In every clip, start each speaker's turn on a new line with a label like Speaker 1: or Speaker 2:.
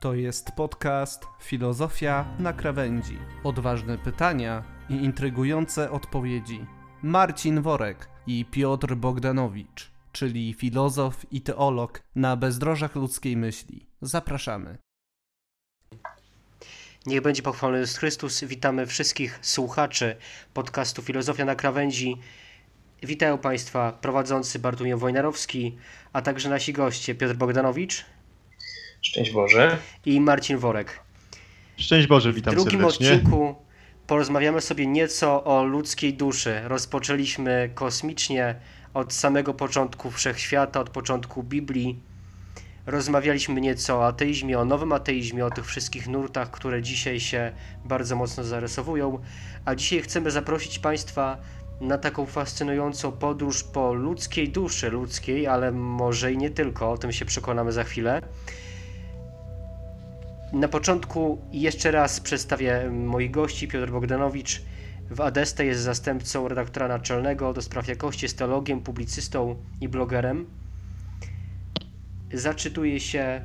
Speaker 1: To jest podcast Filozofia na krawędzi. Odważne pytania i intrygujące odpowiedzi. Marcin Worek i Piotr Bogdanowicz, czyli filozof i teolog na bezdrożach ludzkiej myśli. Zapraszamy.
Speaker 2: Niech będzie pochwalony Jezus Chrystus. Witamy wszystkich słuchaczy podcastu Filozofia na krawędzi. Witają Państwa prowadzący Bartłomiej Wojnarowski, a także nasi goście Piotr Bogdanowicz
Speaker 3: Szczęść Boże.
Speaker 2: i Marcin Worek.
Speaker 4: Szczęść Boże,
Speaker 2: W
Speaker 4: witam
Speaker 2: drugim
Speaker 4: serdecznie.
Speaker 2: odcinku porozmawiamy sobie nieco o ludzkiej duszy. Rozpoczęliśmy kosmicznie od samego początku wszechświata, od początku Biblii. Rozmawialiśmy nieco o ateizmie, o nowym ateizmie, o tych wszystkich nurtach, które dzisiaj się bardzo mocno zarysowują. A dzisiaj chcemy zaprosić Państwa na taką fascynującą podróż po ludzkiej duszy, ludzkiej, ale może i nie tylko, o tym się przekonamy za chwilę. Na początku jeszcze raz przedstawię moich gości. Piotr Bogdanowicz w Adeste jest zastępcą redaktora naczelnego do spraw jakości, jest teologiem, publicystą i blogerem. Zaczytuje się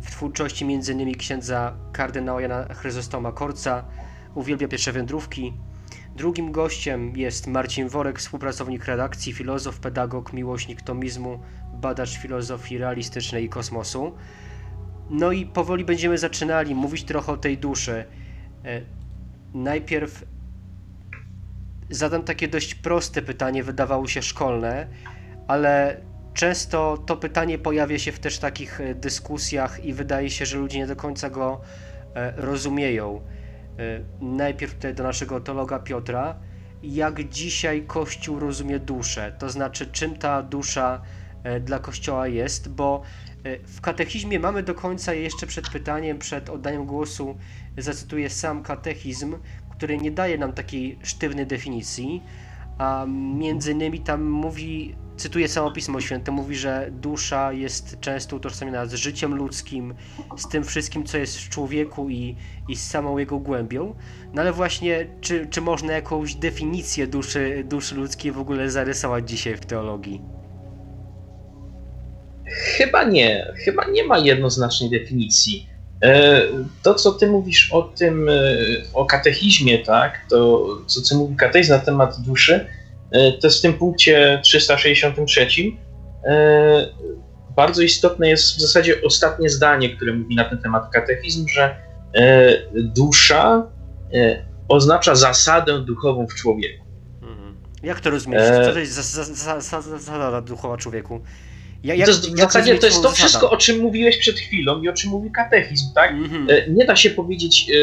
Speaker 2: w twórczości m.in. księdza kardynała Jana Chryzostoma Korca, uwielbia pierwsze wędrówki. Drugim gościem jest Marcin Worek, współpracownik redakcji, filozof, pedagog, miłośnik tomizmu, badacz filozofii realistycznej i kosmosu. No i powoli będziemy zaczynali mówić trochę o tej duszy. E, Najpierw zadam takie dość proste pytanie, wydawało się szkolne, ale często to pytanie pojawia się w też takich e, dyskusjach i wydaje się, że ludzie nie do końca go e, rozumieją. Najpierw tutaj do naszego teologa Piotra. Jak dzisiaj Kościół rozumie duszę? To znaczy, czym ta dusza dla Kościoła jest? Bo w katechizmie mamy do końca jeszcze przed pytaniem, przed oddaniem głosu, zacytuję sam katechizm, który nie daje nam takiej sztywnej definicji, a między innymi tam mówi, cytuję samo Pismo Święte, mówi, że dusza jest często utożsamiana z życiem ludzkim, z tym wszystkim, co jest w człowieku i, i z samą jego głębią. No ale właśnie, czy, czy można jakąś definicję duszy, duszy ludzkiej w ogóle zarysować dzisiaj w teologii?
Speaker 3: Chyba nie. Chyba nie ma jednoznacznej definicji. E, To, co ty mówisz o tym, e, o katechizmie, tak, to co, co mówi katechizm na temat duszy, e, to jest w tym punkcie 363 e, bardzo istotne jest w zasadzie ostatnie zdanie, które mówi na ten temat katechizm, że dusza oznacza zasadę duchową w człowieku.
Speaker 2: Mhm. Jak to rozumieć?
Speaker 3: E,
Speaker 2: Co to jest za- za- za- za- zasada duchowa człowieku? Ja,
Speaker 3: to jest, w zasadzie to jest to wszystko, o czym mówiłeś przed chwilą i o czym mówi katechizm, tak?
Speaker 2: Mhm.
Speaker 3: E, Nie da się powiedzieć, e,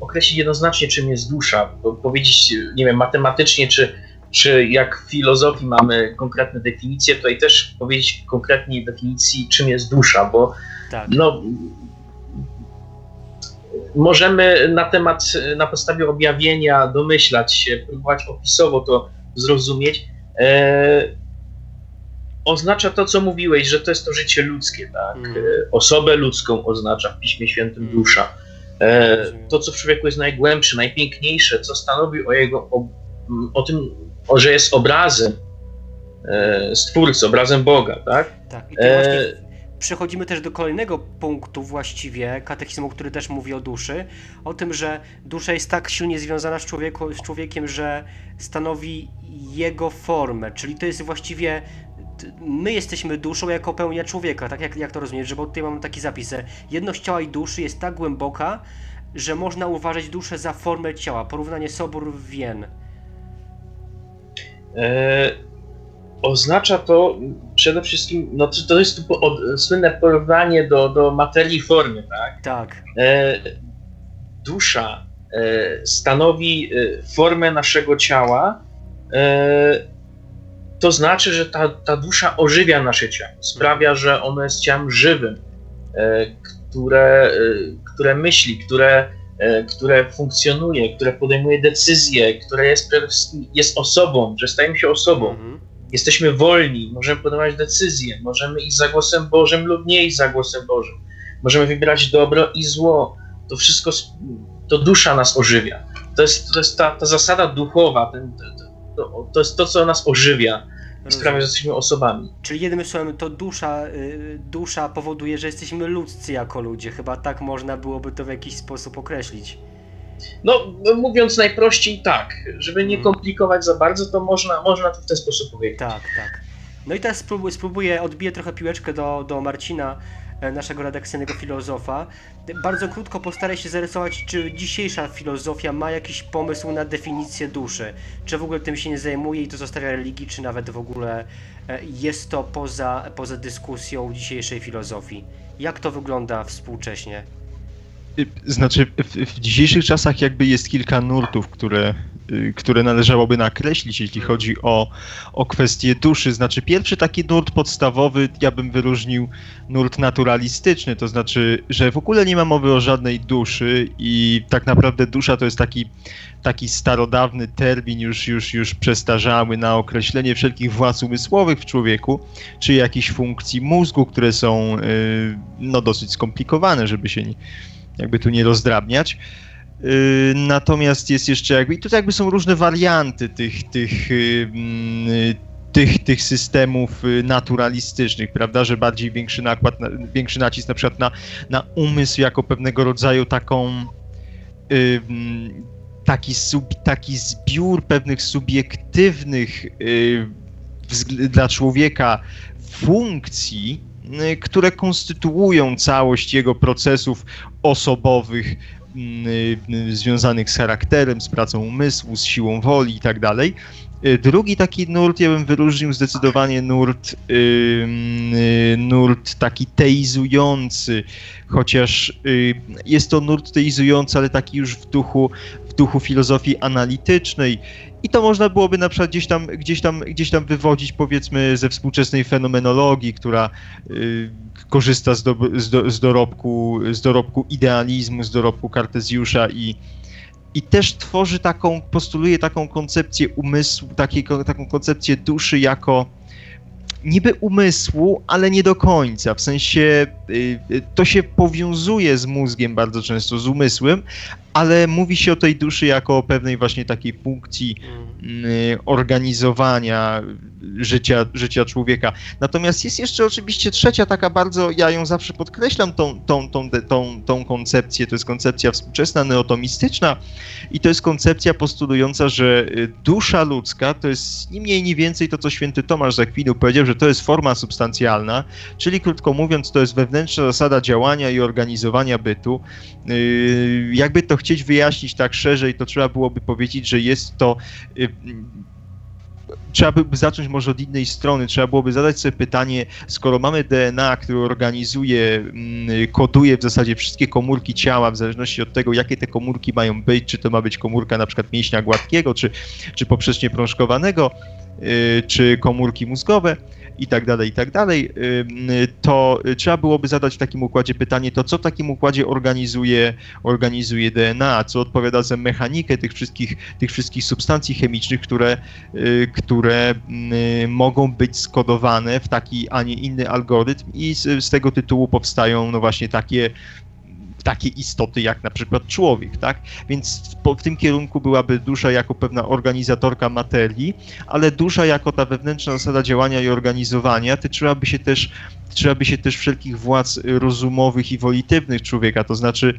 Speaker 3: określić jednoznacznie, czym jest dusza, powiedzieć, e, nie wiem, matematycznie, czy, czy jak w filozofii mamy konkretne definicje, tutaj też powiedzieć konkretnie definicji, czym jest dusza, bo
Speaker 2: Tak.
Speaker 3: no, możemy na temat, na podstawie objawienia domyślać się, próbować opisowo to zrozumieć. Oznacza to, co mówiłeś, że to jest to życie ludzkie, tak? E, Osobę ludzką oznacza w Piśmie Świętym
Speaker 2: Mhm.
Speaker 3: dusza. E, to, co w człowieku jest najgłębsze, najpiękniejsze, co stanowi o jego, o, o tym, o, że jest obrazem e, Stwórcy, obrazem Boga, tak?
Speaker 2: Tak, i tu
Speaker 3: E,
Speaker 2: przechodzimy też do kolejnego punktu właściwie katechizmu, który też mówi o duszy, o tym, że dusza jest tak silnie związana z, człowieku, z człowiekiem, że stanowi jego formę, czyli to jest właściwie my jesteśmy duszą jako pełnia człowieka, tak jak, jak to rozumieć, że bo tutaj mam taki zapis, że jedność ciała i duszy jest tak głęboka, że można uważać duszę za formę ciała, porównanie sobór wien.
Speaker 3: E, oznacza to przede wszystkim, no to, to jest od, słynne porównanie do, do materii i formy, tak?
Speaker 2: Tak,
Speaker 3: E, dusza e, stanowi e, formę naszego ciała, to znaczy, że ta, ta dusza ożywia nasze ciało, sprawia, że ono jest ciałem żywym, e, które, e, które myśli, które, e, które funkcjonuje, które podejmuje decyzje, które jest jest osobą, że stajemy się osobą.
Speaker 2: mhm.
Speaker 3: Jesteśmy wolni, możemy podejmować decyzje, możemy iść za głosem Bożym lub nie iść za głosem Bożym. Możemy wybierać dobro i zło. To wszystko, to dusza nas ożywia. To jest, to jest ta, ta zasada duchowa, ten, to, to, to jest to, co nas ożywia. sprawia, że jesteśmy osobami.
Speaker 2: Czyli jednym słowem to dusza, y, dusza powoduje, że jesteśmy ludzcy jako ludzie. Chyba tak można byłoby to w jakiś sposób określić.
Speaker 3: No, no, mówiąc najprościej tak, żeby nie
Speaker 2: Mhm.
Speaker 3: komplikować za bardzo, to można, można to w ten sposób powiedzieć.
Speaker 2: Tak, tak. No i teraz spróbuję, spróbuję odbiję trochę piłeczkę do, do Marcina, naszego redakcyjnego filozofa. Bardzo krótko postaraj się zarysować, czy dzisiejsza filozofia ma jakiś pomysł na definicję duszy. Czy w ogóle tym się nie zajmuje i to zostawia religii, czy nawet w ogóle e, jest to poza, poza dyskusją dzisiejszej filozofii. Jak to wygląda współcześnie?
Speaker 4: Znaczy, w, w dzisiejszych czasach jakby jest kilka nurtów, które, y, które należałoby nakreślić, jeśli chodzi o, o kwestię duszy. Znaczy, pierwszy taki nurt podstawowy, ja bym wyróżnił nurt naturalistyczny, to znaczy, że w ogóle nie ma mowy o żadnej duszy i tak naprawdę dusza to jest taki, taki starodawny termin, już, już, już przestarzały na określenie wszelkich władz umysłowych w człowieku, czy jakichś funkcji mózgu, które są y, no, dosyć skomplikowane, żeby się nie, jakby tu nie rozdrabniać. Yy, Natomiast jest jeszcze jakby, i tutaj jakby są różne warianty tych, tych, yy, mm, tych, tych systemów yy, naturalistycznych, prawda, że bardziej większy nakład, na, większy nacisk na przykład na, na umysł jako pewnego rodzaju taką mm, taki, sub, taki zbiór pewnych subiektywnych dla człowieka funkcji, które konstytuują całość jego procesów osobowych y, y, związanych z charakterem, z pracą umysłu, z siłą woli i tak. Y, Drugi taki nurt, ja bym wyróżnił zdecydowanie nurt, y, y, nurt taki teizujący, chociaż y, jest to nurt teizujący, ale taki już w duchu, duchu filozofii analitycznej. I to można byłoby na przykład gdzieś tam, gdzieś tam, gdzieś tam wywodzić powiedzmy ze współczesnej fenomenologii, która y, korzysta z, do, z, do, z, dorobku, z dorobku idealizmu, z dorobku Kartezjusza i, i też tworzy taką, postuluje taką koncepcję umysłu, takiego, taką koncepcję duszy jako niby umysłu, ale nie do końca. W sensie y, y, to się powiązuje z mózgiem bardzo często, z umysłem, ale mówi się o tej duszy jako o pewnej właśnie takiej funkcji
Speaker 2: Mm.
Speaker 4: y, organizowania życia, życia człowieka. Natomiast jest jeszcze oczywiście trzecia taka bardzo, ja ją zawsze podkreślam, tą, tą, tą, tą, tą koncepcję, to jest koncepcja współczesna, neotomistyczna i to jest koncepcja postulująca, że y, dusza ludzka to jest ni mniej, ni więcej to, co święty Tomasz za chwilę powiedział, że to jest forma substancjalna, czyli krótko mówiąc, to jest wewnętrzna zasada działania i organizowania bytu. Y, Jakby to chcieć wyjaśnić tak szerzej, to trzeba byłoby powiedzieć, że jest to y, trzeba by zacząć może od innej strony. Trzeba byłoby zadać sobie pytanie, skoro mamy DNA, które organizuje, mm, koduje w zasadzie wszystkie komórki ciała, w zależności od tego, jakie te komórki mają być, czy to ma być komórka na przykład mięśnia gładkiego, czy, czy poprzecznie prążkowanego, y, czy komórki mózgowe i tak dalej, i tak dalej, to trzeba byłoby zadać w takim układzie pytanie, to co w takim układzie organizuje, organizuje DNA, co odpowiada za mechanikę tych wszystkich, tych wszystkich substancji chemicznych, które, y, które y, mogą być skodowane w taki, a nie inny algorytm i z, z tego tytułu powstają no właśnie takie takie istoty jak na przykład człowiek, tak? Więc w, w tym kierunku byłaby dusza jako pewna organizatorka materii, ale dusza jako ta wewnętrzna zasada działania i organizowania tyczyłaby się też, tyczyłaby się też wszelkich władz rozumowych i wolitywnych człowieka, to znaczy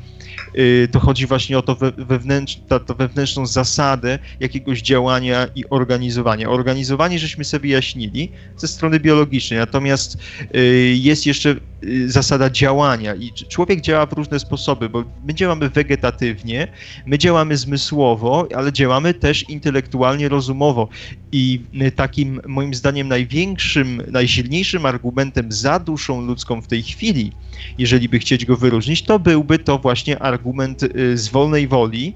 Speaker 4: y, to chodzi właśnie o to we, wewnętrz, ta, ta wewnętrzną zasadę jakiegoś działania i organizowania. Organizowanie żeśmy sobie wyjaśnili ze strony biologicznej, natomiast y, jest jeszcze y, zasada działania i człowiek działa w różne sposoby, bo my działamy wegetatywnie, my działamy zmysłowo, ale działamy też intelektualnie, rozumowo i takim moim zdaniem największym, najsilniejszym argumentem za duszą ludzką w tej chwili, jeżeli by chcieć go wyróżnić, to byłby to właśnie argument y, z wolnej woli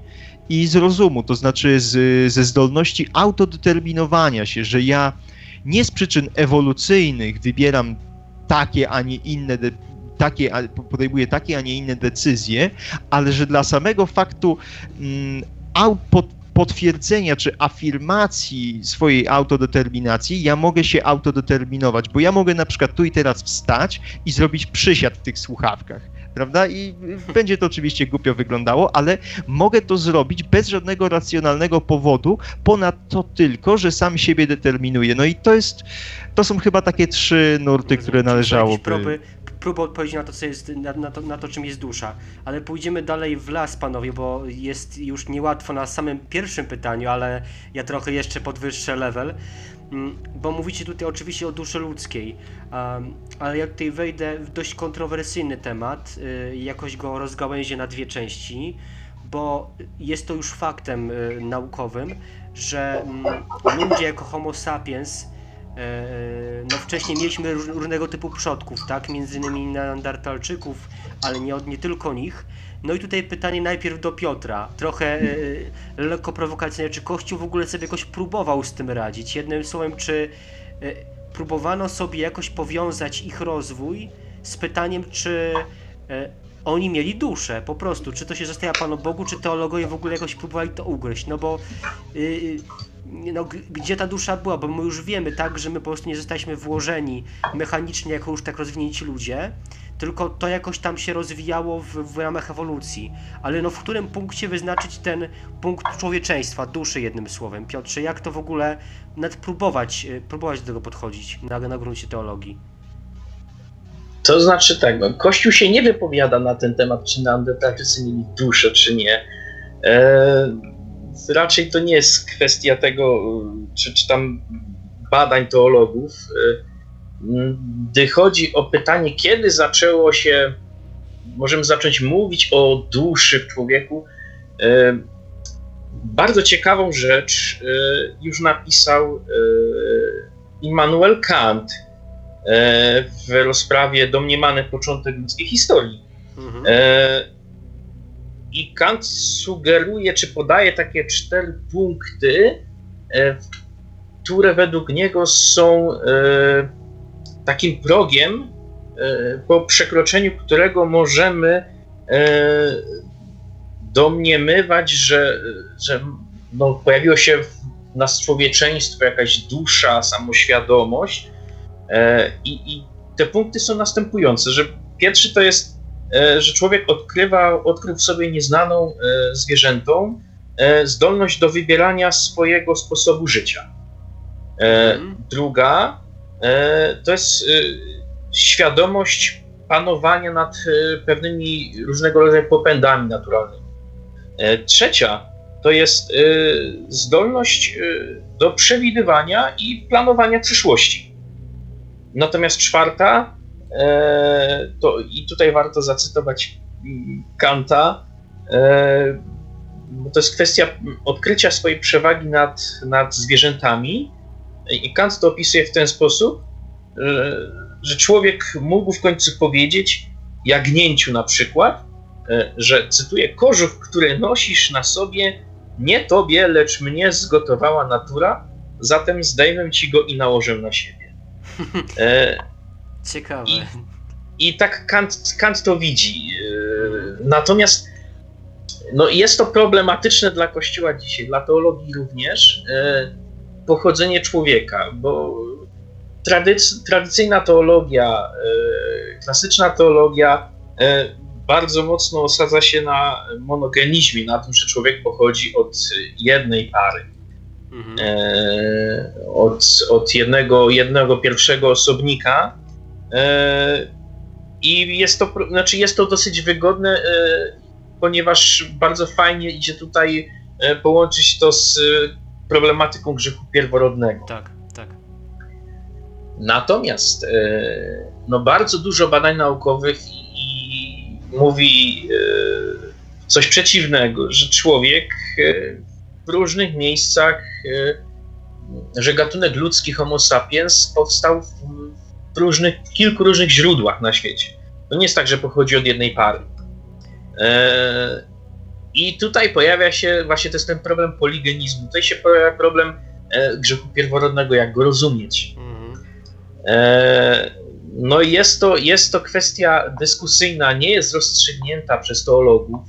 Speaker 4: i z rozumu, to znaczy z, ze zdolności autodeterminowania się, że ja nie z przyczyn ewolucyjnych wybieram takie, a nie inne, takie, podejmuję takie, a nie inne decyzje, ale że dla samego faktu mm, pod, potwierdzenia czy afirmacji swojej autodeterminacji, ja mogę się autodeterminować, bo ja mogę na przykład tu i teraz wstać i zrobić przysiad w tych słuchawkach. prawda? I będzie to oczywiście głupio wyglądało, ale mogę to zrobić bez żadnego racjonalnego powodu, ponad to tylko, że sam siebie determinuję. No i to jest, to są chyba takie trzy nurty, które należałoby...
Speaker 2: Próby, próby odpowiedzi na to, co jest, na, na, to, na to, czym jest dusza. Ale pójdziemy dalej w las, panowie, bo jest już niełatwo na samym pierwszym pytaniu, ale ja trochę jeszcze podwyższę level. Mm, Bo mówicie tutaj oczywiście o duszy ludzkiej, um, ale ja tutaj wejdę w dość kontrowersyjny temat, y, jakoś go rozgałęzię na dwie części, bo jest to już faktem y, naukowym, że mm, ludzie jako homo sapiens no wcześniej mieliśmy róż, różnego typu przodków, tak? Między innymi neandertalczyków, ale nie, nie tylko nich. No i tutaj pytanie najpierw do Piotra, trochę e, lekko prowokacyjne, czy Kościół w ogóle sobie jakoś próbował z tym radzić? Jednym słowem, czy e, próbowano sobie jakoś powiązać ich rozwój z pytaniem, czy e, oni mieli duszę, po prostu, czy to się zostaje Panu Bogu, czy teologowie w ogóle jakoś próbowali to ugryźć, no bo y, no, gdzie ta dusza była, bo my już wiemy, tak, że my po prostu nie zostaliśmy włożeni mechanicznie jako już tak rozwinięci ludzie, tylko to jakoś tam się rozwijało w, w ramach ewolucji. Ale no w którym punkcie wyznaczyć ten punkt człowieczeństwa, duszy jednym słowem? Piotrze, jak to w ogóle nawet próbować, y, próbować do tego podchodzić na, na gruncie teologii?
Speaker 3: To znaczy tak, no, Kościół się nie wypowiada na ten temat, czy Neandertalczycy mieli duszę, czy nie. E, raczej to nie jest kwestia tego, czy, czy tam badań teologów. E, gdy chodzi o pytanie, kiedy zaczęło się, możemy zacząć mówić o duszy w człowieku, e, bardzo ciekawą rzecz już napisał Immanuel Kant w rozprawie Domniemany początek ludzkiej historii.
Speaker 2: Mhm.
Speaker 3: I Kant sugeruje, czy podaje takie cztery punkty, e, które według niego są e, takim progiem, e, po przekroczeniu którego możemy domniemywać, że, że no, pojawiło się w nas człowieczeństwo, jakaś dusza, samoświadomość. I, I te punkty są następujące, że pierwszy to jest że człowiek odkrywa, odkrył w sobie nieznaną e, zwierzętom e, zdolność do wybierania swojego sposobu życia. E,
Speaker 2: Mhm.
Speaker 3: Druga e, to jest e, świadomość panowania nad e, pewnymi różnego rodzaju popędami naturalnymi. E, Trzecia to jest e, zdolność e, do przewidywania i planowania przyszłości. Natomiast czwarta E, to, I tutaj warto zacytować mm, Kanta, e, to jest kwestia odkrycia swojej przewagi nad, nad zwierzętami. I Kant to opisuje w ten sposób, że, że człowiek mógł w końcu powiedzieć, jagnięciu na przykład, e, że cytuję: Kożuch, który nosisz na sobie, nie tobie, lecz mnie zgotowała natura, zatem zdejmę ci go i nałożę na siebie.
Speaker 2: Ciekawe.
Speaker 3: I- I tak Kant, Kant to widzi. Yy, Natomiast no, jest to problematyczne dla Kościoła dzisiaj, dla teologii również, yy, pochodzenie człowieka, bo tradyc, tradycyjna teologia, yy, klasyczna teologia bardzo mocno osadza się na monogenizmie, na tym, że człowiek pochodzi od jednej pary
Speaker 2: Mhm.
Speaker 3: od, od jednego, jednego pierwszego osobnika. E, I jest to, znaczy jest to dosyć wygodne, e, ponieważ bardzo fajnie idzie tutaj e, połączyć to z problematyką grzechu pierworodnego.
Speaker 2: Tak, tak.
Speaker 3: Natomiast no bardzo dużo badań naukowych i mówi coś przeciwnego, że człowiek w różnych miejscach, że gatunek ludzki Homo sapiens powstał w różnych, kilku różnych źródłach na świecie. To nie jest tak, że pochodzi od jednej pary. E, I tutaj pojawia się właśnie to jest ten problem poligenizmu. Tutaj się pojawia problem e, grzechu pierworodnego, jak go rozumieć.
Speaker 2: Mhm.
Speaker 3: E, No i jest to, jest to kwestia dyskusyjna, nie jest rozstrzygnięta przez teologów.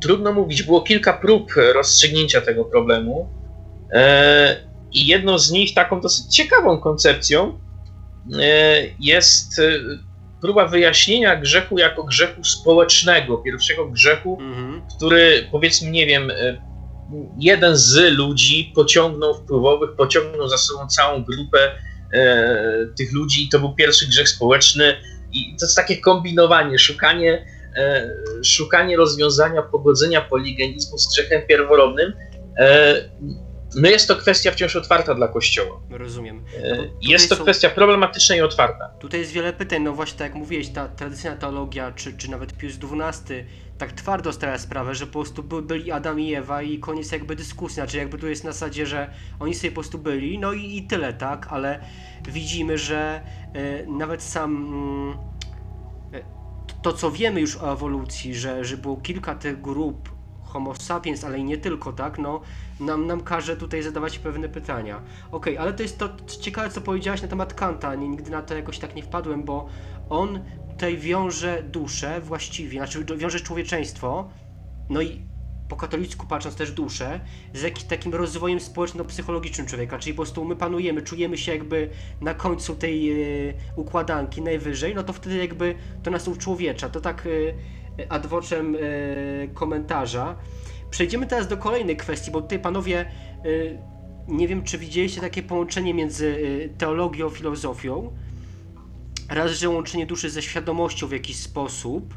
Speaker 3: Trudno mówić, było kilka prób rozstrzygnięcia tego problemu. E, I jedną z nich, taką dosyć ciekawą koncepcją, jest e, próba wyjaśnienia grzechu jako grzechu społecznego, pierwszego grzechu,
Speaker 2: Mhm.
Speaker 3: który powiedzmy, nie wiem, e, jeden z ludzi pociągnął wpływowych, pociągnął za sobą całą grupę e, tych ludzi i to był pierwszy grzech społeczny i to jest takie kombinowanie, szukanie, e, szukanie rozwiązania, pogodzenia poligenizmu z grzechem pierworodnym. E, no jest to kwestia wciąż otwarta dla Kościoła.
Speaker 2: Rozumiem.
Speaker 3: E,
Speaker 2: No,
Speaker 3: jest to
Speaker 2: są-
Speaker 3: kwestia problematyczna i otwarta.
Speaker 2: Tutaj jest wiele pytań, no właśnie tak jak mówiłeś, ta tradycyjna teologia, czy, czy nawet Pius XII tak twardo stawia sprawę, że po prostu by, byli Adam i Ewa i koniec jakby dyskusji, znaczy jakby tu jest na zasadzie, że oni sobie po prostu byli, no i, i tyle, tak, ale widzimy, że e, nawet sam e, to, co wiemy już o ewolucji, że, że było kilka tych grup Homo sapiens, ale i nie tylko, tak, no, nam, nam każe tutaj zadawać pewne pytania. Okej, ale to jest to ciekawe, co powiedziałaś na temat Kanta. Nigdy na to jakoś tak nie wpadłem, bo on tutaj wiąże duszę właściwie, znaczy wiąże człowieczeństwo, no i po katolicku patrząc też duszę, z takim rozwojem społeczno-psychologicznym człowieka, czyli po prostu my panujemy, czujemy się jakby na końcu tej e, układanki najwyżej, no to wtedy jakby to nas uczłowiecza. To tak e, ad vocem e, komentarza. Przejdziemy teraz do kolejnej kwestii, bo tutaj panowie y, nie wiem, czy widzieliście takie połączenie między y, teologią filozofią. Raz, że łączenie duszy ze świadomością w jakiś sposób,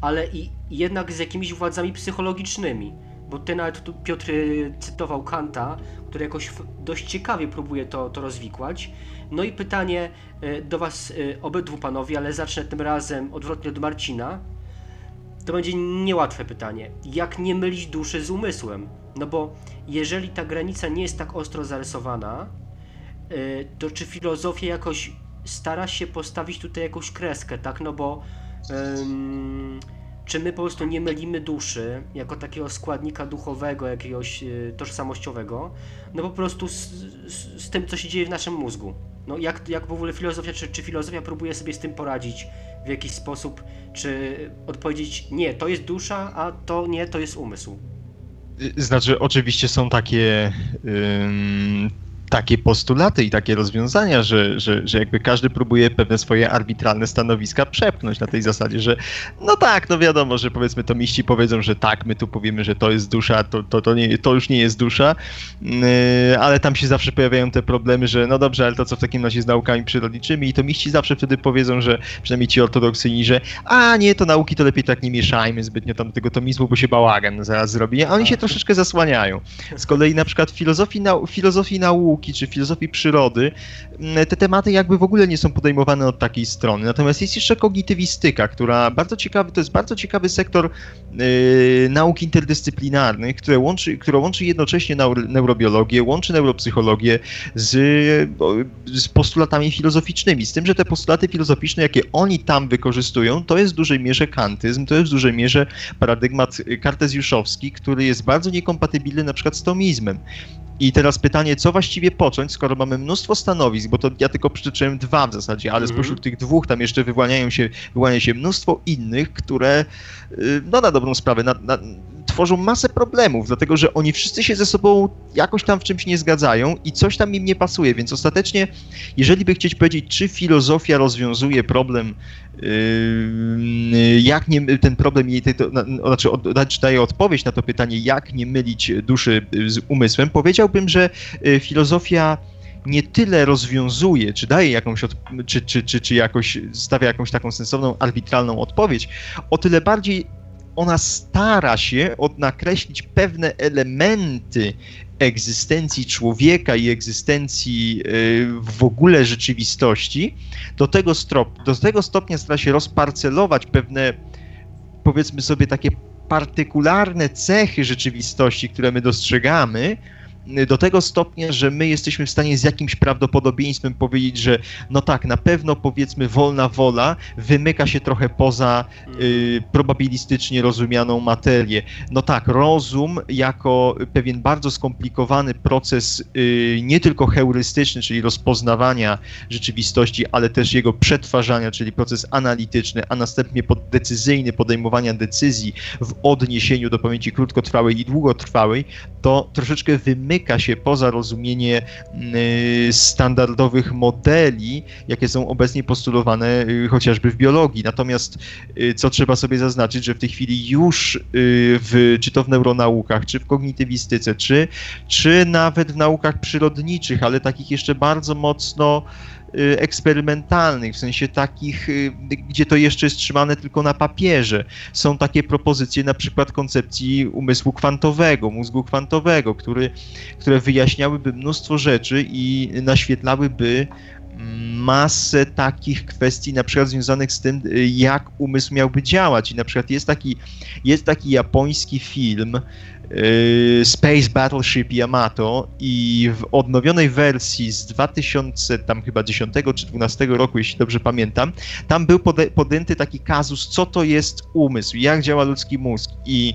Speaker 2: ale i jednak z jakimiś władzami psychologicznymi. Bo ty nawet tu Piotr y, cytował Kanta, który jakoś dość ciekawie próbuje to, to rozwikłać. No i pytanie do was obydwu panowie, ale zacznę tym razem odwrotnie od Marcina. To będzie niełatwe pytanie. Jak nie mylić duszy z umysłem? No bo jeżeli ta granica nie jest tak ostro zarysowana, y, to czy filozofia jakoś stara się postawić tutaj jakąś kreskę, tak? No bo czy my po prostu nie mylimy duszy jako takiego składnika duchowego, jakiegoś y, tożsamościowego, no po prostu z, z, z tym, co się dzieje w naszym mózgu? No jak, jak w ogóle filozofia, czy, czy filozofia próbuje sobie z tym poradzić w jakiś sposób, czy odpowiedzieć nie, to jest dusza, a to nie, to jest umysł?
Speaker 4: Y, Znaczy, oczywiście są takie, takie postulaty i takie rozwiązania, że, że, że jakby każdy próbuje pewne swoje arbitralne stanowiska przepchnąć na tej zasadzie, że no tak, no wiadomo, że powiedzmy tomiści powiedzą, że tak, my tu powiemy, że to jest dusza, to, to, to, nie, to już nie jest dusza, yy, ale tam się zawsze pojawiają te problemy, że no dobrze, ale to co w takim razie z naukami przyrodniczymi i tomiści zawsze wtedy powiedzą, że przynajmniej ci ortodoksyjni, że a nie, to nauki to lepiej tak nie mieszajmy zbytnio tam do tego tomizmu, bo się bałagan zaraz zrobi, a oni się troszeczkę zasłaniają. Z kolei na przykład w filozofii, nau- filozofii nauki czy filozofii przyrody mm, te tematy jakby w ogóle nie są podejmowane od takiej strony. Natomiast jest jeszcze kognitywistyka, która bardzo ciekawy, to jest bardzo ciekawy sektor yy, nauk interdyscyplinarnych, które łączy, które łączy jednocześnie neur, neurobiologię, łączy neuropsychologię z, z postulatami filozoficznymi. Z tym, że te postulaty filozoficzne, jakie oni tam wykorzystują, to jest w dużej mierze kantyzm, to jest w dużej mierze paradygmat kartezjuszowski, który jest bardzo niekompatybilny na przykład z tomizmem. I teraz pytanie, co właściwie począć, skoro mamy mnóstwo stanowisk, bo to ja tylko przytoczyłem dwa w zasadzie, ale
Speaker 2: Mhm.
Speaker 4: spośród tych dwóch tam jeszcze wyłaniają się, wyłania się mnóstwo innych, które y, no na dobrą sprawę na, na, tworzą masę problemów, dlatego że oni wszyscy się ze sobą jakoś tam w czymś nie zgadzają i coś tam im nie pasuje, więc ostatecznie, jeżeli by chcieć powiedzieć, czy filozofia rozwiązuje problem, yy, jak nie, ten problem, jej, to, na, znaczy dać- daje odpowiedź na to pytanie, jak nie mylić duszy y, z umysłem, powiedziałbym, że y, filozofia nie tyle rozwiązuje, czy daje jakąś, od, czy, czy, czy, czy jakoś stawia jakąś taką sensowną, arbitralną odpowiedź, o tyle bardziej ona stara się odnakreślić pewne elementy egzystencji człowieka i egzystencji y, w ogóle rzeczywistości, do tego, strop, do tego stopnia stara się rozparcelować pewne, powiedzmy sobie, takie partykularne cechy rzeczywistości, które my dostrzegamy, do tego stopnia, że my jesteśmy w stanie z jakimś prawdopodobieństwem powiedzieć, że no tak, na pewno powiedzmy wolna wola wymyka się trochę poza y, probabilistycznie rozumianą materię. No tak, rozum jako pewien bardzo skomplikowany proces y, nie tylko heurystyczny, czyli rozpoznawania rzeczywistości, ale też jego przetwarzania, czyli proces analityczny, a następnie decyzyjny podejmowania decyzji w odniesieniu do pamięci krótkotrwałej i długotrwałej, to troszeczkę wymyka wymyka się poza rozumienie y, standardowych modeli, jakie są obecnie postulowane y, chociażby w biologii. Natomiast y, co trzeba sobie zaznaczyć, że w tej chwili już w, czy to w neuronaukach, czy w kognitywistyce, czy, czy nawet w naukach przyrodniczych, ale takich jeszcze bardzo mocno eksperymentalnych, w sensie takich, y, gdzie to jeszcze jest trzymane tylko na papierze. Są takie propozycje na przykład koncepcji umysłu kwantowego, mózgu kwantowego, który, które wyjaśniałyby mnóstwo rzeczy i naświetlałyby masę takich kwestii, na przykład związanych z tym, y, jak umysł miałby działać. I na przykład jest taki, jest taki japoński film y, Space Battleship Yamato i w odnowionej wersji z 2000 tam chyba 10 czy 12 roku, jeśli dobrze pamiętam, tam był podjęty taki kazus, co to jest umysł, jak działa ludzki mózg i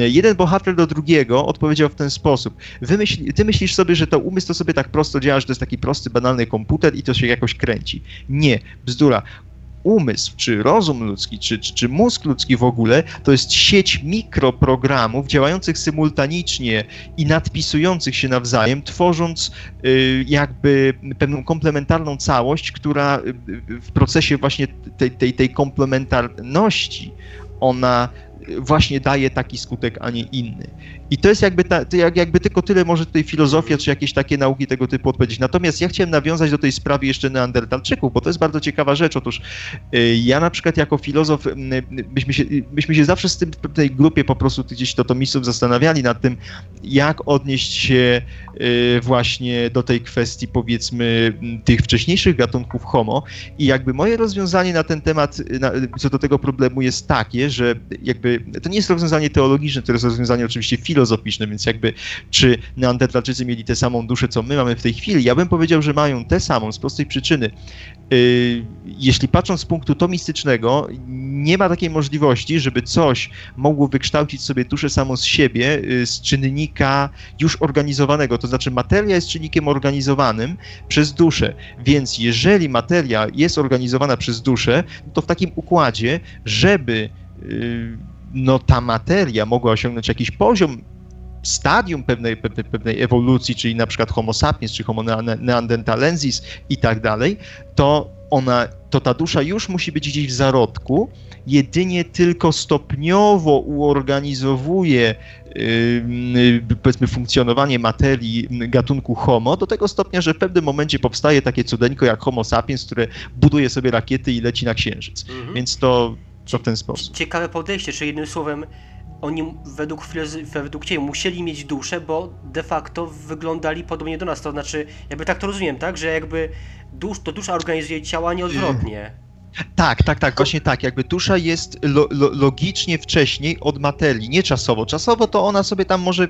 Speaker 4: y, jeden bohater do drugiego odpowiedział w ten sposób. Wymyśl, ty myślisz sobie, że to umysł to sobie tak prosto działa, że to jest taki prosty, banalny komputer i to się jakoś kręci. Nie, bzdura. Umysł, czy rozum ludzki, czy, czy, czy mózg ludzki w ogóle, to jest sieć mikroprogramów działających symultanicznie i nadpisujących się nawzajem, tworząc y, jakby pewną komplementarną całość, która y, w procesie właśnie tej, tej, tej komplementarności ona właśnie daje taki skutek, a nie inny. I to jest jakby, ta, jakby tylko tyle może tutaj filozofia, czy jakieś takie nauki tego typu odpowiedzieć. Natomiast ja chciałem nawiązać do tej sprawy jeszcze Neandertalczyków, bo to jest bardzo ciekawa rzecz. Otóż y, ja na przykład jako filozof, y, myśmy się, myśmy się zawsze z tym, w tej grupie po prostu gdzieś totomistów zastanawiali nad tym, jak odnieść się y, właśnie do tej kwestii powiedzmy tych wcześniejszych gatunków homo i jakby moje rozwiązanie na ten temat, na, co do tego problemu jest takie, że jakby to nie jest rozwiązanie teologiczne, to jest rozwiązanie oczywiście filozoficzne, więc jakby czy Neandertalczycy mieli tę samą duszę, co my mamy w tej chwili, ja bym powiedział, że mają tę samą z prostej przyczyny. Yy, jeśli patrząc z punktu tomistycznego, nie ma takiej możliwości, żeby coś mogło wykształcić sobie duszę samą z siebie yy, z czynnika już organizowanego, to znaczy materia jest czynnikiem organizowanym przez duszę, więc jeżeli materia jest organizowana przez duszę, to w takim układzie, żeby yy, no ta materia mogła osiągnąć jakiś poziom, stadium pewnej, pewnej, pewnej ewolucji, czyli na przykład Homo sapiens, czy Homo neanderthalensis i tak dalej, to ona, to ta dusza już musi być gdzieś w zarodku, jedynie tylko stopniowo uorganizowuje yy, powiedzmy funkcjonowanie materii gatunku Homo do tego stopnia, że w pewnym momencie powstaje takie cudeńko jak Homo sapiens, które buduje sobie rakiety i leci na księżyc.
Speaker 2: Mhm.
Speaker 4: Więc to, to w ten sposób.
Speaker 2: Ciekawe podejście, czy jednym słowem oni według, według Ciebie musieli mieć duszę, bo de facto wyglądali podobnie do nas, to znaczy, jakby tak to rozumiem, tak, że jakby dusz, to dusza organizuje ciała, nie odwrotnie.
Speaker 4: Tak, tak, tak, właśnie tak. Jakby dusza jest lo, lo, logicznie wcześniej od materii, nie czasowo. Czasowo to ona sobie tam może.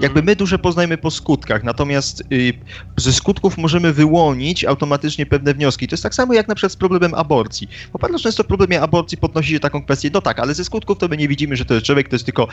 Speaker 4: Jakby my duszę poznajemy po skutkach, natomiast y, ze skutków możemy wyłonić automatycznie pewne wnioski. To jest tak samo jak na przykład z problemem aborcji. Bo bardzo często w problemie aborcji podnosi się taką kwestię, no tak, ale ze skutków to my nie widzimy, że to jest człowiek, to jest tylko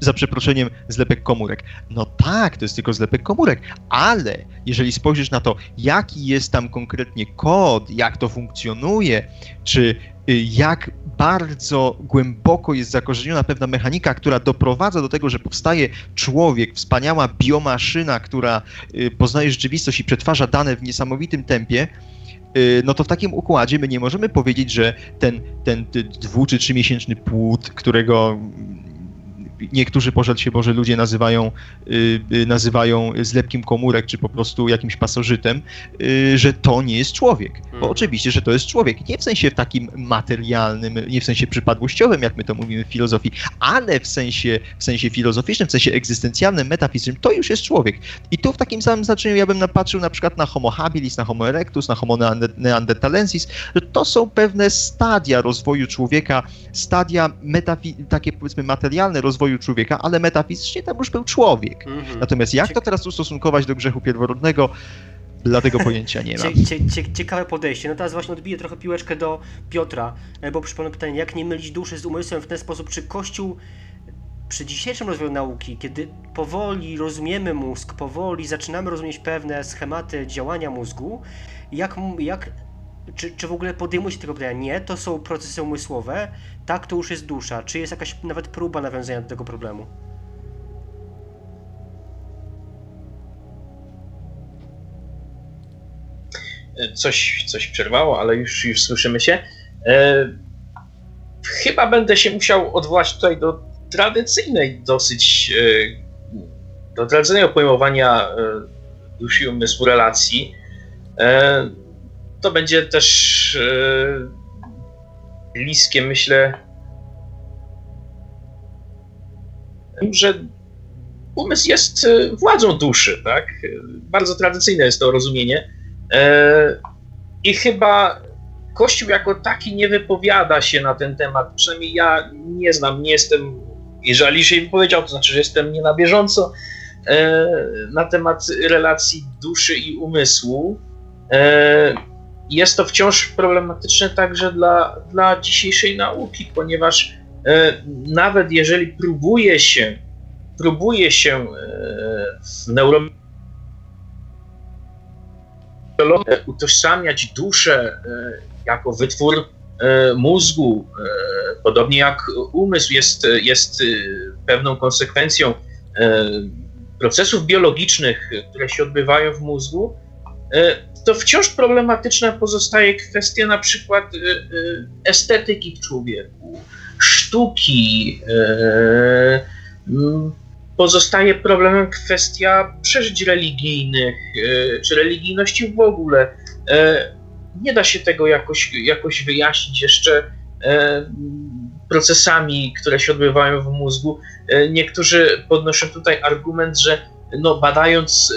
Speaker 4: za przeproszeniem, zlepek komórek. No tak, to jest tylko zlepek komórek, ale jeżeli spojrzysz na to, jaki jest tam konkretnie kod, jak to funkcjonuje, czy y, jak bardzo głęboko jest zakorzeniona pewna mechanika, która doprowadza do tego, że powstaje człowiek, wspaniała biomaszyna, która y, poznaje rzeczywistość i przetwarza dane w niesamowitym tempie, y, no to w takim układzie my nie możemy powiedzieć, że ten, ten dwu czy trzymiesięczny płód, którego niektórzy, pożal się Boże, ludzie nazywają, y, nazywają zlepkiem komórek, czy po prostu jakimś pasożytem, y, że to nie jest człowiek. Bo
Speaker 2: Mhm.
Speaker 4: oczywiście, że to jest człowiek. Nie w sensie takim materialnym, nie w sensie przypadłościowym, jak my to mówimy w filozofii, ale w sensie, w sensie filozoficznym, w sensie egzystencjalnym, metafizycznym, to już jest człowiek. I tu w takim samym znaczeniu ja bym napatrzył na przykład na Homo habilis, na Homo erectus, na Homo neander- neanderthalensis, że to są pewne stadia rozwoju człowieka, stadia metafi- takie powiedzmy materialne rozwoju człowieka, ale metafizycznie tam już był człowiek.
Speaker 2: Mhm.
Speaker 4: Natomiast jak to teraz ustosunkować do grzechu pierworodnego, dlatego pojęcia nie mam.
Speaker 2: Cie, cie, cie, ciekawe podejście. No teraz właśnie odbiję trochę piłeczkę do Piotra, e, bo przypomnę pytanie, jak nie mylić duszy z umysłem w ten sposób, czy Kościół przy dzisiejszym rozwoju nauki, kiedy powoli rozumiemy mózg, powoli zaczynamy rozumieć pewne schematy działania mózgu, jak, jak czy, czy w ogóle podejmuje się tego pytania? Nie, to są procesy umysłowe, tak to już jest dusza. Czy jest jakaś nawet próba nawiązania do tego problemu?
Speaker 3: Coś, coś przerwało, ale już, już słyszymy się. E, chyba będę się musiał odwołać tutaj do tradycyjnej dosyć, e, do tradycyjnego pojmowania e, duszy umysłu relacji. E, to będzie też e, bliskie, myślę, że umysł jest e, władzą duszy, tak? Bardzo tradycyjne jest to rozumienie. E, I chyba Kościół jako taki nie wypowiada się na ten temat. Przynajmniej ja nie znam, nie jestem, jeżeli się wypowiedział, to znaczy, że jestem nie na bieżąco na temat relacji duszy i umysłu. Jest to wciąż problematyczne także dla, dla dzisiejszej nauki, ponieważ e, nawet jeżeli próbuje się, próbuje się e, w neuro utożsamiać duszę e, jako wytwór mózgu, podobnie jak umysł jest, jest pewną konsekwencją procesów biologicznych, które się odbywają w mózgu, to wciąż problematyczna pozostaje kwestia na przykład e, e, estetyki w człowieku, sztuki. e, m, Pozostaje problemem kwestia przeżyć religijnych, czy religijności w ogóle. Nie da się tego jakoś, jakoś wyjaśnić jeszcze procesami, które się odbywają w mózgu. Niektórzy podnoszą tutaj argument, że no, badając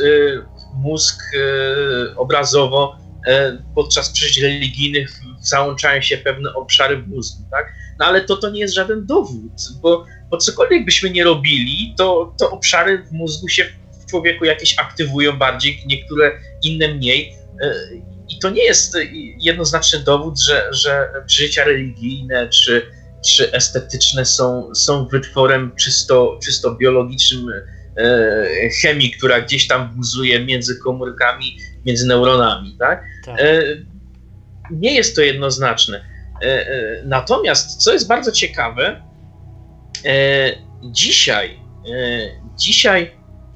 Speaker 3: mózg e, obrazowo e, podczas przeżyć religijnych załączają się pewne obszary mózgu, tak? No ale to, to nie jest żaden dowód, bo, bo cokolwiek byśmy nie robili, to, to obszary w mózgu się w człowieku jakieś aktywują bardziej, niektóre inne mniej. E, I to nie jest jednoznaczny dowód, że, że przeżycia religijne czy, czy estetyczne są, są wytworem czysto, czysto biologicznym chemii, która gdzieś tam buzuje między komórkami, między neuronami, tak?
Speaker 2: Tak.
Speaker 3: E, Nie jest to jednoznaczne. E, e, Natomiast, co jest bardzo ciekawe, e, dzisiaj, e, dzisiaj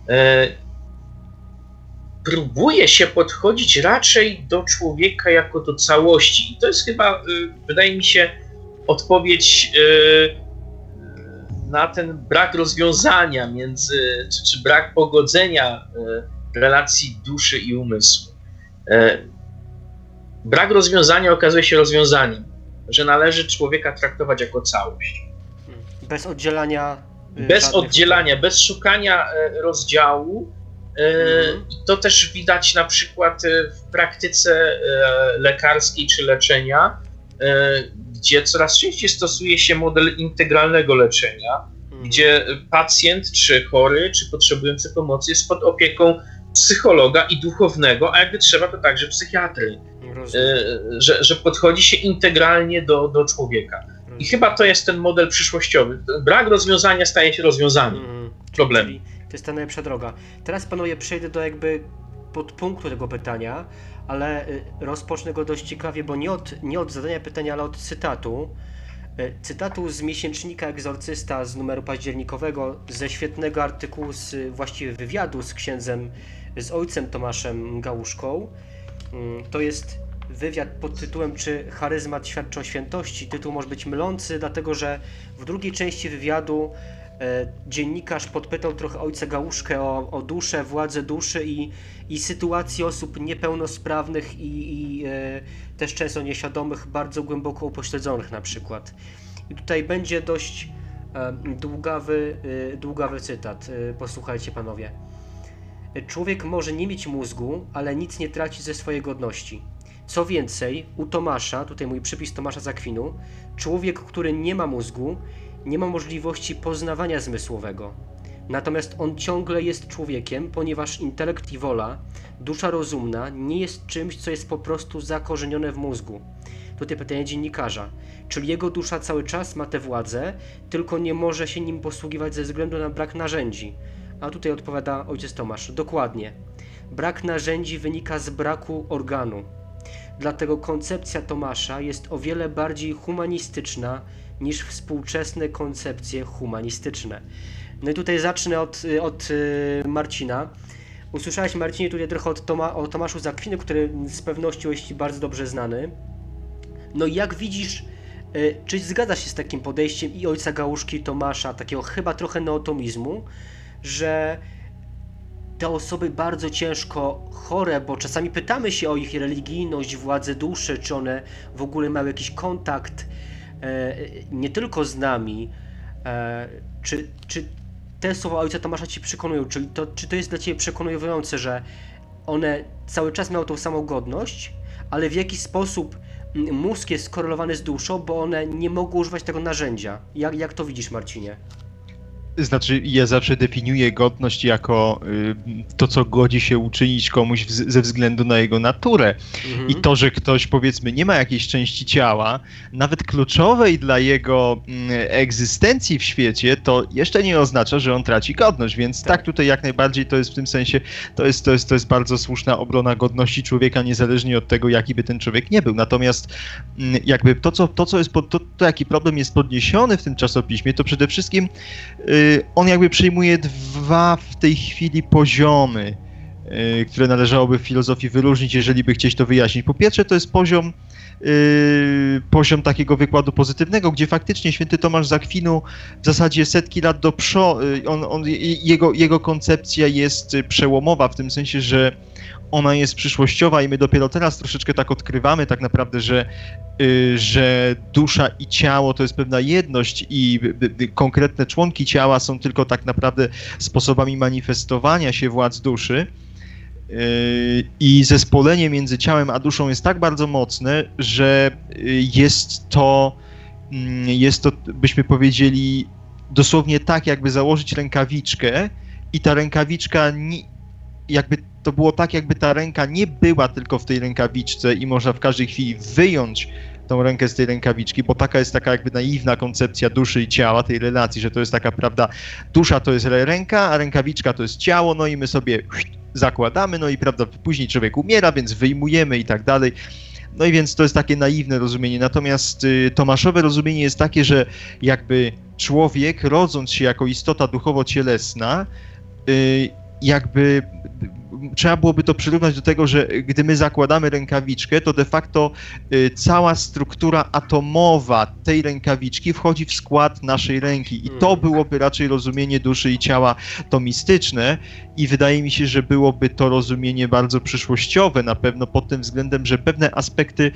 Speaker 3: e, próbuje się podchodzić raczej do człowieka jako do całości. I to jest chyba, e, wydaje mi się, odpowiedź e, na ten brak rozwiązania między, czy, czy brak pogodzenia e, relacji duszy i umysłu. E, Brak rozwiązania okazuje się rozwiązaniem, że należy człowieka traktować jako całość.
Speaker 2: Bez oddzielania. y,
Speaker 3: Bez oddzielania, bez szukania e, rozdziału. E,
Speaker 2: Mhm.
Speaker 3: To też widać na przykład e, w praktyce e, lekarskiej czy leczenia, e, gdzie coraz częściej stosuje się model integralnego leczenia,
Speaker 2: Mhm.
Speaker 3: gdzie pacjent czy chory, czy potrzebujący pomocy jest pod opieką psychologa i duchownego, a jakby trzeba to także psychiatry. E, że, że podchodzi się integralnie do, do człowieka. I chyba to jest ten model przyszłościowy. Brak rozwiązania staje się rozwiązaniem
Speaker 2: Mhm.
Speaker 3: problemu.
Speaker 2: Czyli to jest ta najlepsza droga. Teraz panowie przejdę do jakby podpunktu tego pytania, ale y, rozpocznę go dość ciekawie, bo nie od, nie od zadania pytania, ale od cytatu. Y, Cytatu z miesięcznika Egzorcysta z numeru październikowego, ze świetnego artykułu, z y, właściwie wywiadu z księdzem, z ojcem Tomaszem Gałuszką. Mm, To jest wywiad pod tytułem Czy charyzmat świadczy o świętości? Tytuł może być mylący, dlatego że w drugiej części wywiadu dziennikarz podpytał trochę ojca Gałuszkę o, o duszę, władzę duszy i, i sytuację osób niepełnosprawnych i, i e, też często nieświadomych, bardzo głęboko upośledzonych na przykład. I tutaj będzie dość e, długawy, e, długawy cytat. E, posłuchajcie panowie. Człowiek może nie mieć mózgu, ale nic nie traci ze swojej godności. Co więcej, u Tomasza, tutaj mój przypis Tomasza Zakwinu, człowiek, który nie ma mózgu, nie ma możliwości poznawania zmysłowego. Natomiast on ciągle jest człowiekiem, ponieważ intelekt i wola, dusza rozumna, nie jest czymś, co jest po prostu zakorzenione w mózgu. Tutaj pytanie dziennikarza. Czyli jego dusza cały czas ma tę władzę, tylko nie może się nim posługiwać ze względu na brak narzędzi. A tutaj odpowiada ojciec Tomasz. Dokładnie. Brak narzędzi wynika z braku organu. Dlatego koncepcja Tomasza jest o wiele bardziej humanistyczna niż współczesne koncepcje humanistyczne. No i tutaj zacznę od, od y, Marcina. Usłyszałeś, Marcinie, tutaj trochę od Toma, o Tomaszu Zakwiny, który z pewnością jest bardzo dobrze znany. No jak widzisz, y, czy zgadzasz się z takim podejściem i ojca Gałuszki i Tomasza, takiego chyba trochę neotomizmu, że te osoby bardzo ciężko chore, bo czasami pytamy się o ich religijność, władzę duszy, czy one w ogóle mają jakiś kontakt nie tylko z nami, e, czy, czy te słowa ojca Tomasza ci przekonują, czyli to, czy to jest dla ciebie przekonujące, że one cały czas miały tą samą godność, ale w jakiś sposób mm, mózg jest skorelowany z duszą, bo one nie mogły używać tego narzędzia. Jak, jak to widzisz, Marcinie?
Speaker 4: Znaczy, ja zawsze definiuję godność jako y, to, co godzi się uczynić komuś w, ze względu na jego naturę.
Speaker 2: Mhm.
Speaker 4: I to, że ktoś powiedzmy nie ma jakiejś części ciała, nawet kluczowej dla jego mm, egzystencji w świecie, to jeszcze nie oznacza, że on traci godność. Więc tak.
Speaker 2: Tak.
Speaker 4: tutaj jak najbardziej to jest w tym sensie, to jest, to jest, to jest bardzo słuszna obrona godności człowieka, niezależnie od tego, jaki by ten człowiek nie był. Natomiast mm, jakby to, co, to, co jest, pod, to, to jaki problem jest podniesiony w tym czasopiśmie, to przede wszystkim y, on jakby przyjmuje dwa w tej chwili poziomy, y, które należałoby w filozofii wyróżnić, jeżeli by chcieć to wyjaśnić. Po pierwsze, to jest poziom y, poziom takiego wykładu pozytywnego, gdzie faktycznie święty Tomasz z Akwinu w zasadzie setki lat do przodu, on, on, jego, jego koncepcja jest przełomowa w tym sensie, że ona jest przyszłościowa i my dopiero teraz troszeczkę tak odkrywamy tak naprawdę, że, y, że dusza i ciało to jest pewna jedność i konkretne członki ciała są tylko tak naprawdę sposobami manifestowania się władz duszy. Y, I zespolenie między ciałem a duszą jest tak bardzo mocne, że y, jest to, mm, jest to, byśmy powiedzieli, dosłownie tak, jakby założyć rękawiczkę i ta rękawiczka, jakby to było tak, jakby ta ręka nie była tylko w tej rękawiczce i można w każdej chwili wyjąć tą rękę z tej rękawiczki, bo taka jest taka jakby naiwna koncepcja duszy i ciała, tej relacji, że to jest taka, prawda, dusza to jest ręka, a rękawiczka to jest ciało, no i my sobie zakładamy, no i prawda, później człowiek umiera, więc wyjmujemy i tak dalej. No i więc to jest takie naiwne rozumienie. Natomiast y, Tomaszowe rozumienie jest takie, że jakby człowiek, rodząc się jako istota duchowo-cielesna, y, jakby trzeba byłoby to przyrównać do tego, że gdy my zakładamy rękawiczkę, to de facto y, cała struktura atomowa tej rękawiczki wchodzi w skład naszej ręki. I to
Speaker 2: Mm.
Speaker 4: byłoby raczej rozumienie duszy i ciała to mistyczne. I wydaje mi się, że byłoby to rozumienie bardzo przyszłościowe na pewno pod tym względem, że pewne aspekty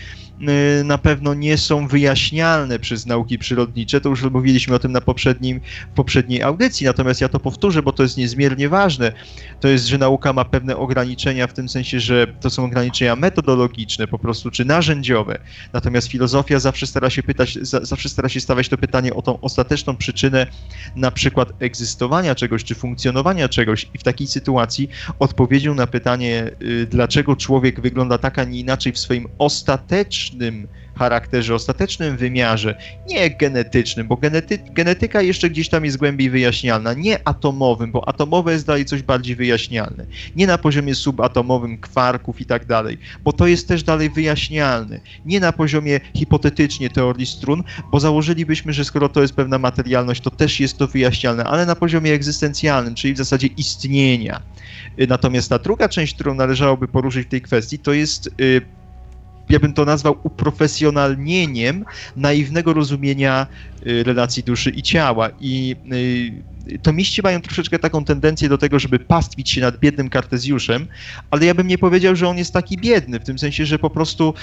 Speaker 4: y, na pewno nie są wyjaśnialne przez nauki przyrodnicze. To już mówiliśmy o tym na poprzednim, poprzedniej audycji, natomiast ja to powtórzę, bo to jest niezmiernie ważne. To jest, że nauka ma pewne ograniczenia w tym sensie, że to są ograniczenia metodologiczne po prostu, czy narzędziowe. Natomiast filozofia zawsze stara się pytać, za, zawsze stara się stawiać to pytanie o tą ostateczną przyczynę na przykład egzystowania czegoś, czy funkcjonowania czegoś i w takiej sytuacji odpowiedzią na pytanie, y, dlaczego człowiek wygląda tak, a nie inaczej w swoim ostatecznym charakterze, ostatecznym wymiarze, nie genetycznym, bo genety, genetyka jeszcze gdzieś tam jest głębiej wyjaśnialna, nie atomowym, bo atomowe jest dalej coś bardziej wyjaśnialne, nie na poziomie subatomowym, kwarków i tak dalej, bo to jest też dalej wyjaśnialne, nie na poziomie hipotetycznie teorii strun, bo założylibyśmy, że skoro to jest pewna materialność, to też jest to wyjaśnialne, ale na poziomie egzystencjalnym, czyli w zasadzie istnienia. Natomiast ta druga część, którą należałoby poruszyć w tej kwestii, to jest y, ja bym to nazwał uprofesjonalnieniem naiwnego rozumienia relacji duszy i ciała. I y, tomiści mają troszeczkę taką tendencję do tego, żeby pastwić się nad biednym Kartezjuszem, ale ja bym nie powiedział, że on jest taki biedny, w tym sensie, że po prostu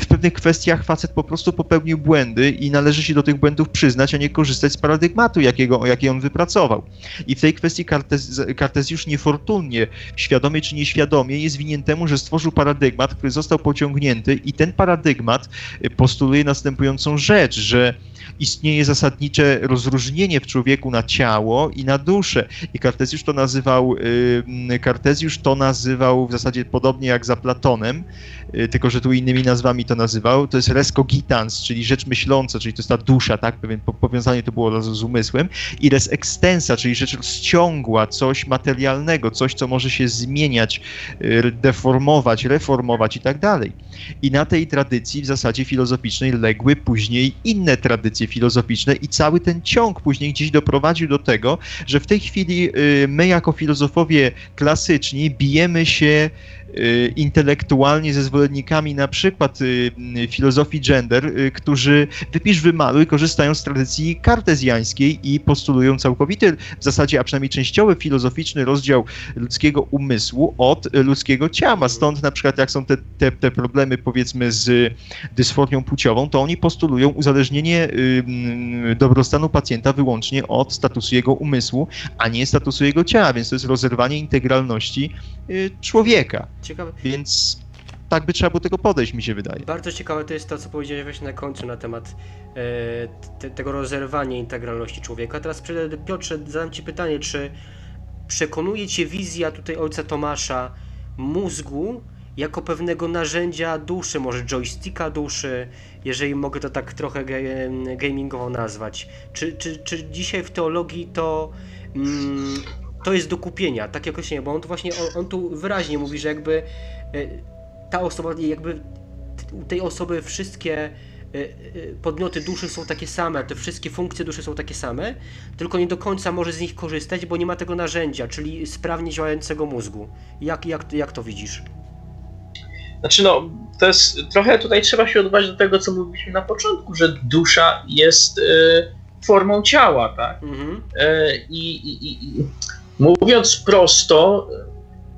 Speaker 4: w pewnych kwestiach facet po prostu popełnił błędy i należy się do tych błędów przyznać, a nie korzystać z paradygmatu, jakiego, jaki on wypracował. I w tej kwestii Kartez, Kartezjusz niefortunnie, świadomie czy nieświadomie, jest winien temu, że stworzył paradygmat, który został pociągnięty i ten paradygmat y, postuluje następującą rzecz, że istnieje zasadnicze rozróżnienie w człowieku na ciało i na duszę. I Kartezjusz to nazywał, Kartezjusz to nazywał w zasadzie podobnie jak za Platonem, y, tylko że tu innymi nazwami to nazywał. To jest res cogitans, czyli rzecz myśląca, czyli to jest ta dusza, tak? Pewien po- powiązanie to było razu z umysłem. I res extensa, czyli rzecz rozciągła, coś materialnego, coś, co może się zmieniać, y, deformować, reformować i tak dalej. I na tej tradycji w zasadzie filozoficznej legły później inne tradycje filozoficzne i cały ten ciąg później gdzieś doprowadził do tego, że w tej chwili y, my jako filozofowie klasyczni bijemy się intelektualnie ze zwolennikami na przykład y, y, filozofii gender, y, którzy wypisz wymaluj korzystają z tradycji kartezjańskiej i postulują całkowity, w zasadzie, a przynajmniej częściowy filozoficzny rozdział ludzkiego umysłu od y, ludzkiego ciała. Stąd na przykład jak są te, te, te problemy powiedzmy z dysforią płciową, to oni postulują uzależnienie y, dobrostanu pacjenta wyłącznie od statusu jego umysłu, a nie statusu jego ciała, więc to jest rozerwanie integralności y, człowieka.
Speaker 2: Ciekawe,
Speaker 4: Więc tak by trzeba było tego podejść, mi się wydaje.
Speaker 2: bardzo ciekawe to jest to, co powiedziałeś właśnie na końcu na temat e, te, tego rozerwania integralności człowieka. Teraz Piotrze, zadam Ci pytanie, czy przekonuje Cię wizja tutaj ojca Tomasza mózgu jako pewnego narzędzia duszy, może joysticka duszy, jeżeli mogę to tak trochę gamingowo nazwać. Czy, czy, czy dzisiaj w teologii to, mm, to jest do kupienia, tak jakoś nie, bo on tu właśnie, on, on tu wyraźnie mówi, że jakby e, ta osoba, jakby u tej osoby wszystkie e, e, podmioty duszy są takie same, te wszystkie funkcje duszy są takie same, tylko nie do końca może z nich korzystać, bo nie ma tego narzędzia, czyli sprawnie działającego mózgu. Jak, jak, jak to widzisz?
Speaker 3: Znaczy no, to jest, trochę tutaj trzeba się odwołać do tego, co mówiliśmy na początku, że dusza jest e, formą ciała, tak?
Speaker 2: Mhm.
Speaker 3: I, i, I mówiąc prosto,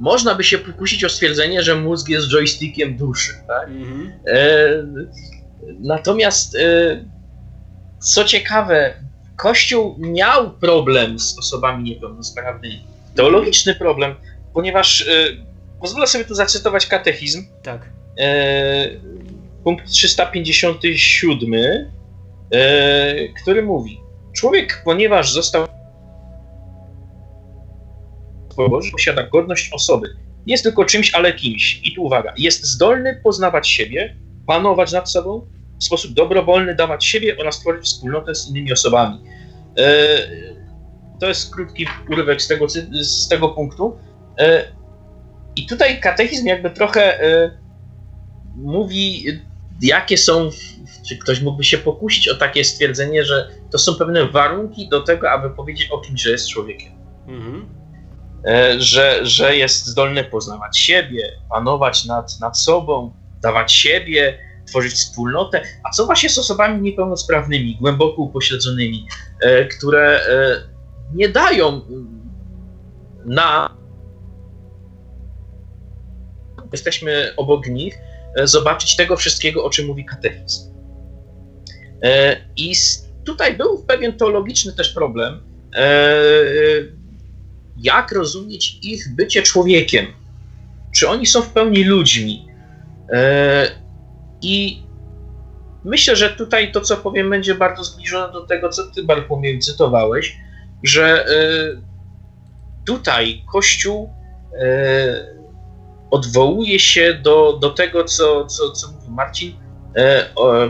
Speaker 3: można by się pokusić o stwierdzenie, że mózg jest joystickiem duszy, tak?
Speaker 2: Mhm.
Speaker 3: E, natomiast, e, co ciekawe, Kościół miał problem z osobami niepełnosprawnymi. Teologiczny problem, ponieważ e, pozwolę sobie tu zacytować katechizm,
Speaker 2: Tak.
Speaker 3: e, punkt 357, e, który mówi: Człowiek, ponieważ został Boży, posiada godność osoby. Nie jest tylko czymś, ale kimś. I tu uwaga: jest zdolny poznawać siebie, panować nad sobą, w sposób dobrowolny dawać siebie oraz tworzyć wspólnotę z innymi osobami. E, to jest krótki urywek z tego, z tego punktu. E, I tutaj katechizm jakby trochę e, mówi, jakie są, czy ktoś mógłby się pokusić o takie stwierdzenie, że to są pewne warunki do tego, aby powiedzieć o kimś, że jest człowiekiem.
Speaker 2: Mhm.
Speaker 3: E, Że, że jest zdolny poznawać siebie, panować nad, nad sobą, dawać siebie, tworzyć wspólnotę. A co właśnie z osobami niepełnosprawnymi, głęboko upośledzonymi, e, które e, nie dają na. Jesteśmy obok nich, zobaczyć tego wszystkiego, o czym mówi katechizm. I tutaj był pewien teologiczny też problem. Jak rozumieć ich bycie człowiekiem? Czy oni są w pełni ludźmi? E, I myślę, że tutaj to, co powiem, będzie bardzo zbliżone do tego, co ty, Bartłomiej, cytowałeś, że e, tutaj Kościół e, odwołuje się do, do tego, co, co, co mówił Marcin,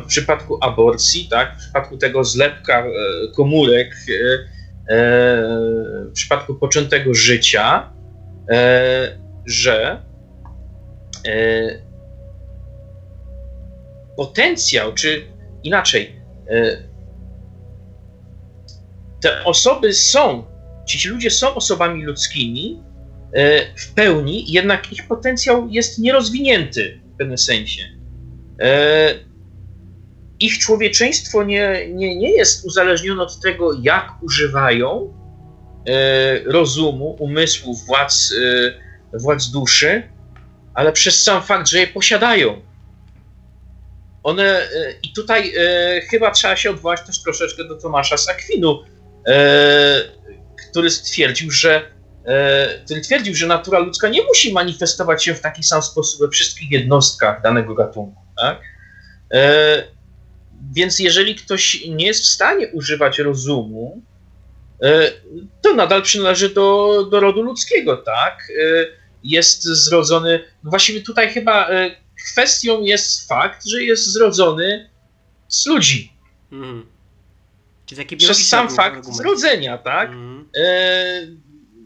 Speaker 3: w przypadku aborcji, tak, w przypadku tego zlepka komórek, w przypadku poczętego życia, e, że e, potencjał, czy inaczej, e, te osoby są, ci ludzie są osobami ludzkimi e, w pełni, jednak ich potencjał jest nierozwinięty w pewnym sensie. Ich człowieczeństwo nie, nie, nie jest uzależnione od tego, jak używają e, rozumu, umysłu, władz, e, władz duszy, ale przez sam fakt, że je posiadają. One, e, i tutaj chyba trzeba się odwołać też troszeczkę do Tomasza z Akwinu, który stwierdził, że który twierdził, że natura ludzka nie musi manifestować się w taki sam sposób we wszystkich jednostkach danego gatunku. Tak? Więc jeżeli ktoś nie jest w stanie używać rozumu, e, to nadal przynależy do, do rodu ludzkiego, tak? E, Jest zrodzony. no Właściwie tutaj chyba e, kwestią jest fakt, że jest zrodzony z ludzi.
Speaker 2: Mhm. Czyli taki
Speaker 3: Przez sam fakt
Speaker 2: argument.
Speaker 3: zrodzenia, tak?
Speaker 2: Mhm.
Speaker 3: E,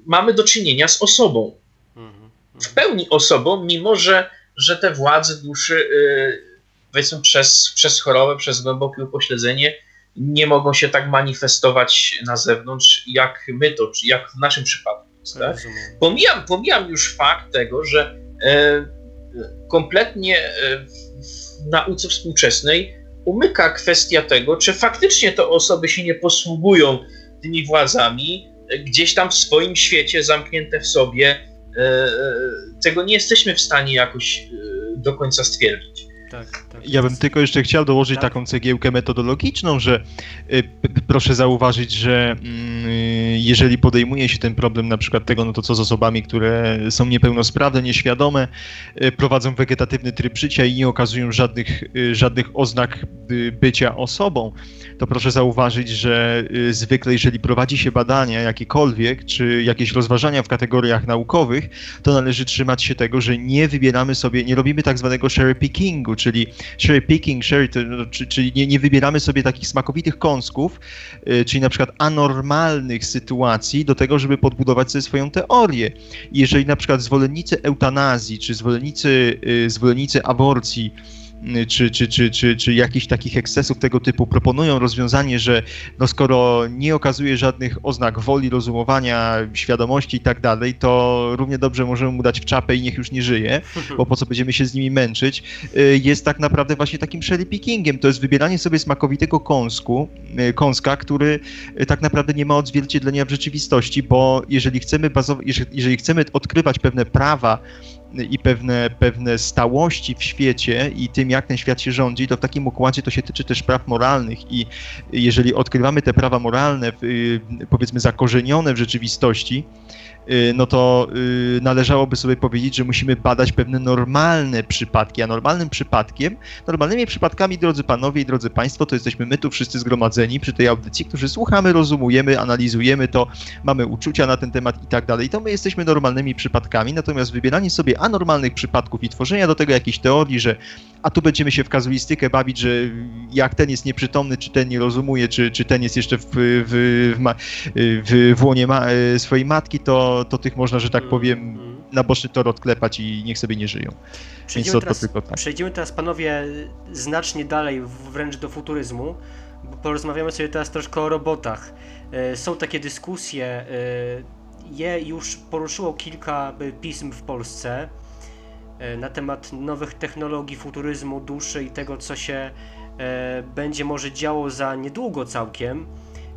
Speaker 3: mamy do czynienia z osobą.
Speaker 2: Mhm.
Speaker 3: w pełni osobą, mimo że, że te władze duszy, powiedzmy przez, przez chorobę, przez głębokie upośledzenie, nie mogą się tak manifestować na zewnątrz, jak my to, czy jak w naszym przypadku. Tak? Pomijam, pomijam już fakt tego, że e, kompletnie e, w nauce współczesnej umyka kwestia tego, czy faktycznie te osoby się nie posługują tymi władzami gdzieś tam w swoim świecie, zamknięte w sobie. E, e, tego nie jesteśmy w stanie jakoś e, do końca stwierdzić.
Speaker 4: Tak, tak. Ja bym tylko jeszcze chciał dołożyć tak? taką cegiełkę metodologiczną, że y, proszę zauważyć, że y, jeżeli podejmuje się ten problem na przykład tego, no to co z osobami, które są niepełnosprawne, nieświadome, y, prowadzą wegetatywny tryb życia i nie okazują żadnych, y, żadnych oznak y, bycia osobą, to proszę zauważyć, że y, zwykle jeżeli prowadzi się badania jakiekolwiek, czy jakieś rozważania w kategoriach naukowych, to należy trzymać się tego, że nie wybieramy sobie, nie robimy tak zwanego cherry pickingu, czyli cherry picking, cherry, no, czyli nie, nie, wybieramy sobie takich smakowitych kąsków, y, czyli na przykład anormalnych sytuacji do tego, żeby podbudować sobie swoją teorię. Jeżeli na przykład zwolennicy eutanazji, czy zwolennicy, y, zwolennicy aborcji czy, czy, czy, czy, czy jakichś takich ekscesów tego typu proponują rozwiązanie, że no skoro nie okazuje żadnych oznak woli, rozumowania, świadomości i tak dalej, to równie dobrze możemy mu dać w czapę i niech już nie żyje, bo po co będziemy się z nimi męczyć, y, jest tak naprawdę właśnie takim cherry pickingiem. To jest wybieranie sobie smakowitego kąsku, y, kąska, który y, tak naprawdę nie ma odzwierciedlenia w rzeczywistości, bo jeżeli chcemy bazować, jeżeli chcemy odkrywać pewne prawa i pewne, pewne stałości w świecie i tym, jak ten świat się rządzi, to w takim układzie to się tyczy też praw moralnych. I jeżeli odkrywamy te prawa moralne, powiedzmy zakorzenione w rzeczywistości, Y, no to y, należałoby sobie powiedzieć, że musimy badać pewne normalne przypadki, a normalnym przypadkiem, normalnymi przypadkami, drodzy panowie i drodzy państwo, to jesteśmy my tu wszyscy zgromadzeni przy tej audycji, którzy słuchamy, rozumujemy, analizujemy to, mamy uczucia na ten temat i tak dalej. To my jesteśmy normalnymi przypadkami, natomiast wybieranie sobie anormalnych przypadków i tworzenia do tego jakiejś teorii, że a tu będziemy się w kazuistykę bawić, że jak ten jest nieprzytomny, czy ten nie rozumuje, czy, czy ten jest jeszcze w, w, w, w, w łonie ma, e, swojej matki, to, to tych można, że tak mm, powiem, mm. na boczny tor odklepać i niech sobie nie żyją.
Speaker 2: Przejdziemy, teraz, tak. przejdziemy teraz, panowie, znacznie dalej, wręcz do futuryzmu, bo porozmawiamy sobie teraz troszkę o robotach. E, są takie dyskusje, e, je już poruszyło kilka pism w Polsce, E, na temat nowych technologii, futuryzmu, duszy i tego, co się e, będzie może działo za niedługo całkiem.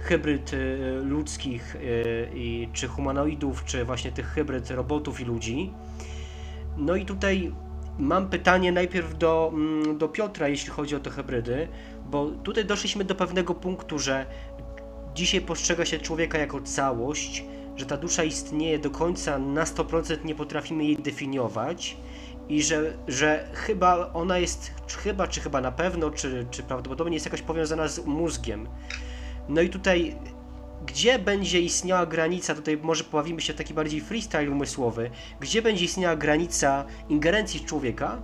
Speaker 2: Hybryd e, ludzkich i, czy humanoidów, czy właśnie tych hybryd robotów i ludzi. No i tutaj mam pytanie najpierw do, mm, do Piotra, jeśli chodzi o te hybrydy, bo tutaj doszliśmy do pewnego punktu, że dzisiaj postrzega się człowieka jako całość, że ta dusza istnieje do końca, na 100% nie potrafimy jej definiować i że, że chyba ona jest, chyba czy chyba na pewno, czy, czy prawdopodobnie jest jakoś powiązana z mózgiem. No i tutaj, gdzie będzie istniała granica, tutaj może pobawimy się w taki bardziej freestyle umysłowy, gdzie będzie istniała granica ingerencji człowieka,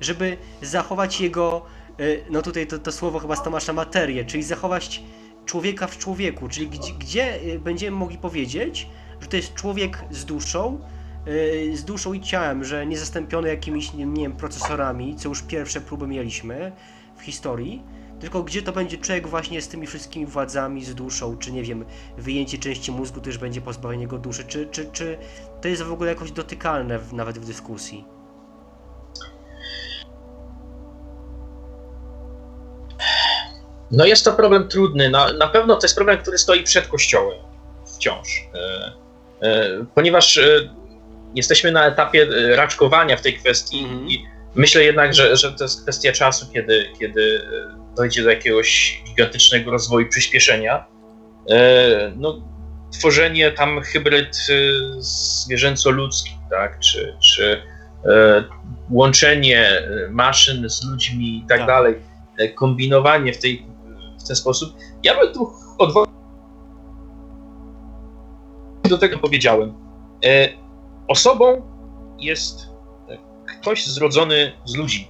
Speaker 2: żeby zachować jego, y, no tutaj to, to słowo chyba z Tomasza materię, czyli zachować człowieka w człowieku, czyli gdzie, gdzie y, będziemy mogli powiedzieć, że to jest człowiek z duszą, Y, z duszą i ciałem, że nie zastąpiony jakimiś, nie, wiem, procesorami, co już pierwsze próby mieliśmy w historii, tylko gdzie to będzie człowiek właśnie z tymi wszystkimi władzami, z duszą, czy nie wiem, wyjęcie części mózgu też będzie pozbawienie go duszy, czy, czy, czy to jest w ogóle jakoś dotykalne w, nawet w dyskusji?
Speaker 3: No jest to problem trudny. Na, na pewno to jest problem, który stoi przed Kościołem wciąż. E, e, ponieważ e, jesteśmy na etapie e, raczkowania w tej kwestii -hmm. i myślę jednak, że, że to jest kwestia czasu, kiedy, kiedy e, dojdzie do jakiegoś gigantycznego rozwoju, przyspieszenia. E, no, tworzenie tam hybryd zwierzęco-ludzki, tak, czy, czy łączenie maszyn z ludźmi i tak, tak, dalej, kombinowanie w, tej, w ten sposób. Ja bym tu odwołał do tego powiedziałem osobą jest ktoś zrodzony z ludzi.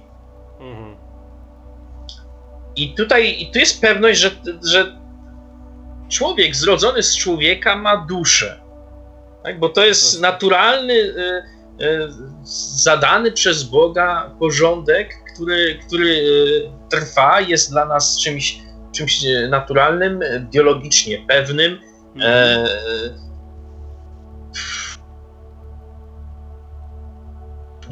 Speaker 3: Mhm. I tutaj i tu jest pewność, że, że człowiek zrodzony z człowieka ma duszę. Tak? Bo to jest naturalny, y, y, zadany przez Boga porządek, który, który y, trwa, jest dla nas czymś czymś naturalnym, biologicznie pewnym. E,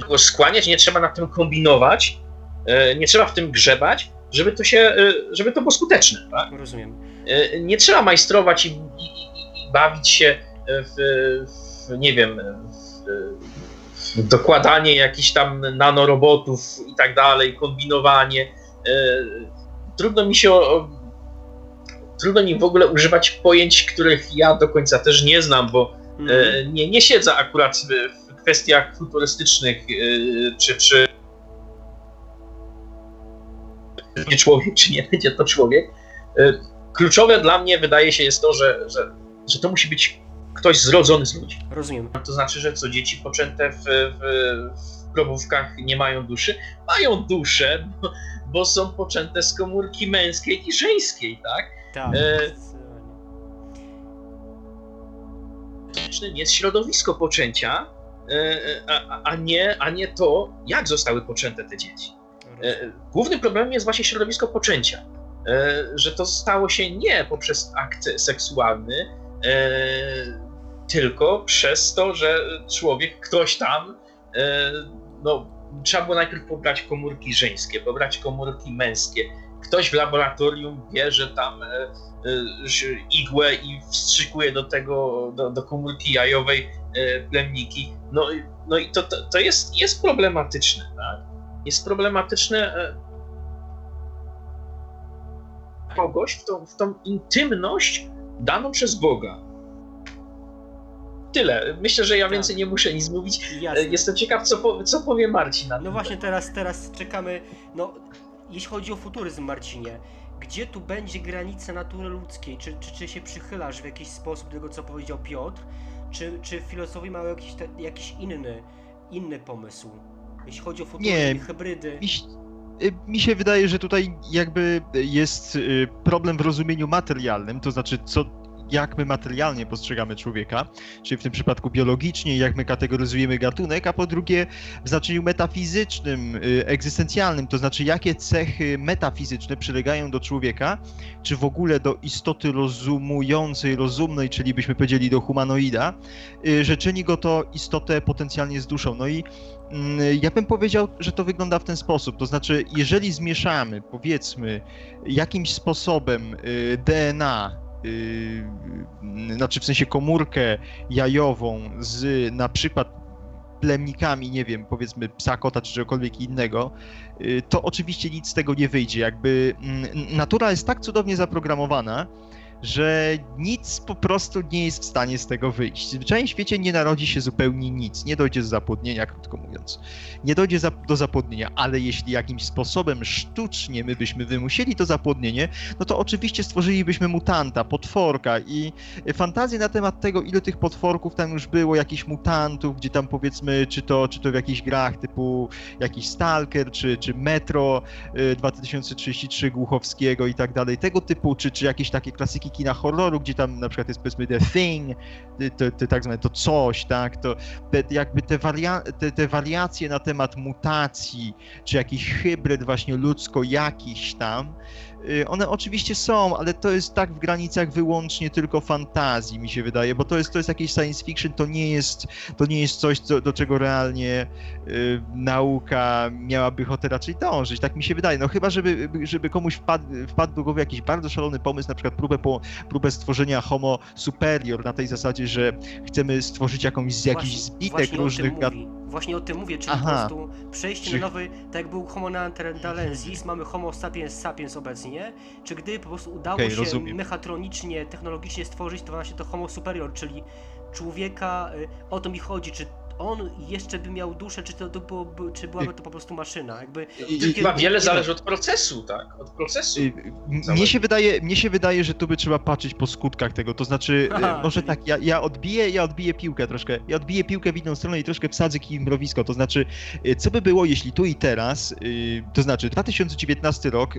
Speaker 3: go skłaniać, nie trzeba nad tym kombinować, e, nie trzeba w tym grzebać, żeby to się, e, żeby to było skuteczne. Tak?
Speaker 2: Rozumiem.
Speaker 3: E, Nie trzeba majstrować i, i, i, bawić się w, w nie wiem, w, w dokładanie jakichś tam nanorobotów i tak dalej, kombinowanie. E, Trudno mi się trudno mi w ogóle używać pojęć, których ja do końca też nie znam, bo
Speaker 2: Mhm.
Speaker 3: Nie, nie siedzę akurat w, kwestiach futurystycznych, czy, czy będzie człowiek, czy nie będzie to człowiek. E, Kluczowe dla mnie wydaje się jest to, że, że, że to musi być ktoś zrodzony z ludzi.
Speaker 2: Rozumiem.
Speaker 3: To znaczy, że co dzieci poczęte w, w, w probówkach nie mają duszy? Mają duszę, bo, bo są poczęte z komórki męskiej i żeńskiej, tak?
Speaker 2: Tak.
Speaker 3: E, jest środowisko poczęcia, e, a, a, nie, a nie to, jak zostały poczęte te dzieci. E, Głównym problemem jest właśnie środowisko poczęcia. E, Że to stało się nie poprzez akt seksualny, e, tylko przez to, że człowiek, ktoś tam, no, trzeba było najpierw pobrać komórki żeńskie, pobrać komórki męskie. Ktoś w laboratorium bierze tam igłę i wstrzykuje do tego, do, do komórki jajowej plemniki. No, no i to, to, to jest, jest problematyczne, tak? Jest problematyczne e, kogoś w tą, w tą intymność daną przez Boga. Tyle. Myślę, że ja
Speaker 2: Tak.
Speaker 3: więcej nie muszę nic mówić. E,
Speaker 2: Jasne.
Speaker 3: Jestem ciekaw, co, po, co powie Marcin na
Speaker 2: No właśnie teraz, teraz czekamy, no jeśli chodzi o futuryzm Marcinie, gdzie tu będzie granica natury ludzkiej? Czy, czy, czy się przychylasz w jakiś sposób do tego, co powiedział Piotr? Czy, czy filozofia mają jakiś, te, jakiś inny, inny pomysł? Jeśli chodzi o futuryzm
Speaker 4: Nie,
Speaker 2: i hybrydy.
Speaker 4: Mi, się- y, mi się wydaje, że tutaj jakby jest y, problem w rozumieniu materialnym, to znaczy co, jak my materialnie postrzegamy człowieka, czyli w tym przypadku biologicznie, jak my kategoryzujemy gatunek, a po drugie w znaczeniu metafizycznym, y, egzystencjalnym, to znaczy jakie cechy metafizyczne przylegają do człowieka, czy w ogóle do istoty rozumującej, rozumnej, czyli byśmy powiedzieli do humanoida, że czyni go to istotę potencjalnie z duszą. No i Ja bym powiedział, że to wygląda w ten sposób. To znaczy, jeżeli zmieszamy, powiedzmy, jakimś sposobem y, DNA, y, znaczy w sensie komórkę jajową z na przykład plemnikami, nie wiem, powiedzmy psa, kota czy czegokolwiek innego, y, to oczywiście nic z tego nie wyjdzie. Jakby mm, natura jest tak cudownie zaprogramowana, że nic po prostu nie jest w stanie z tego wyjść. W zwyczajnym świecie nie narodzi się zupełnie nic, nie dojdzie do zapłodnienia, krótko mówiąc. Nie dojdzie za, do zapłodnienia, ale jeśli jakimś sposobem sztucznie my byśmy wymusili to zapłodnienie, no to oczywiście stworzylibyśmy mutanta, potworka i fantazje na temat tego, ile tych potworków tam już było, jakichś mutantów, gdzie tam powiedzmy, czy to, czy to w jakichś grach typu jakiś Stalker, czy, czy Metro y, 2033 Głuchowskiego i tak dalej, tego typu, czy, czy jakieś takie klasyki kina horroru, gdzie tam na przykład jest powiedzmy The Thing, to, tak zwane to coś, tak, to te, jakby te, waria te, te wariacje na temat mutacji, czy jakiś hybryd właśnie ludzko jakiś tam, one oczywiście są, ale to jest tak w granicach wyłącznie tylko fantazji, mi się wydaje, bo to jest, to jest jakieś science fiction, to nie jest, to nie jest coś, co, do czego realnie y, nauka miałaby ochotę raczej dążyć, tak mi się wydaje. No chyba, żeby, żeby komuś wpadł, wpadł do głowy jakiś bardzo szalony pomysł, na przykład próbę, po, próbę stworzenia homo superior na tej zasadzie, że chcemy stworzyć jakąś
Speaker 2: Właśnie-
Speaker 4: zbitek
Speaker 2: właśnie
Speaker 4: różnych
Speaker 2: o
Speaker 4: gat-
Speaker 2: tym mówi. Właśnie o tym mówię, czyli
Speaker 4: Aha.
Speaker 2: po prostu przejście
Speaker 4: Czy-
Speaker 2: na nowy, tak jak był Homo neanderthalensis, mamy Homo sapiens sapiens obecnie, czy gdy po prostu udało
Speaker 4: Okej,
Speaker 2: się
Speaker 4: rozumiem.
Speaker 2: mechatronicznie, technologicznie stworzyć, to właśnie to Homo superior, czyli człowieka, y, o to mi chodzi, czy on jeszcze by miał duszę, czy to, to byłoby, czy byłaby to po prostu maszyna, jakby...
Speaker 4: I- i-
Speaker 3: Chyba wiele zależy od procesu, tak? Od procesu.
Speaker 4: M- Mnie się, wydaje, mnie się wydaje, że tu by trzeba patrzeć po skutkach tego, to znaczy,
Speaker 2: Aha,
Speaker 4: y, może
Speaker 2: czyli-
Speaker 4: tak, ja, ja odbiję, ja odbiję piłkę troszkę, ja odbiję piłkę w inną stronę i troszkę wsadzę kij w mrowisko, to znaczy, y, co by było, jeśli tu i teraz, y, to znaczy 2019 rok,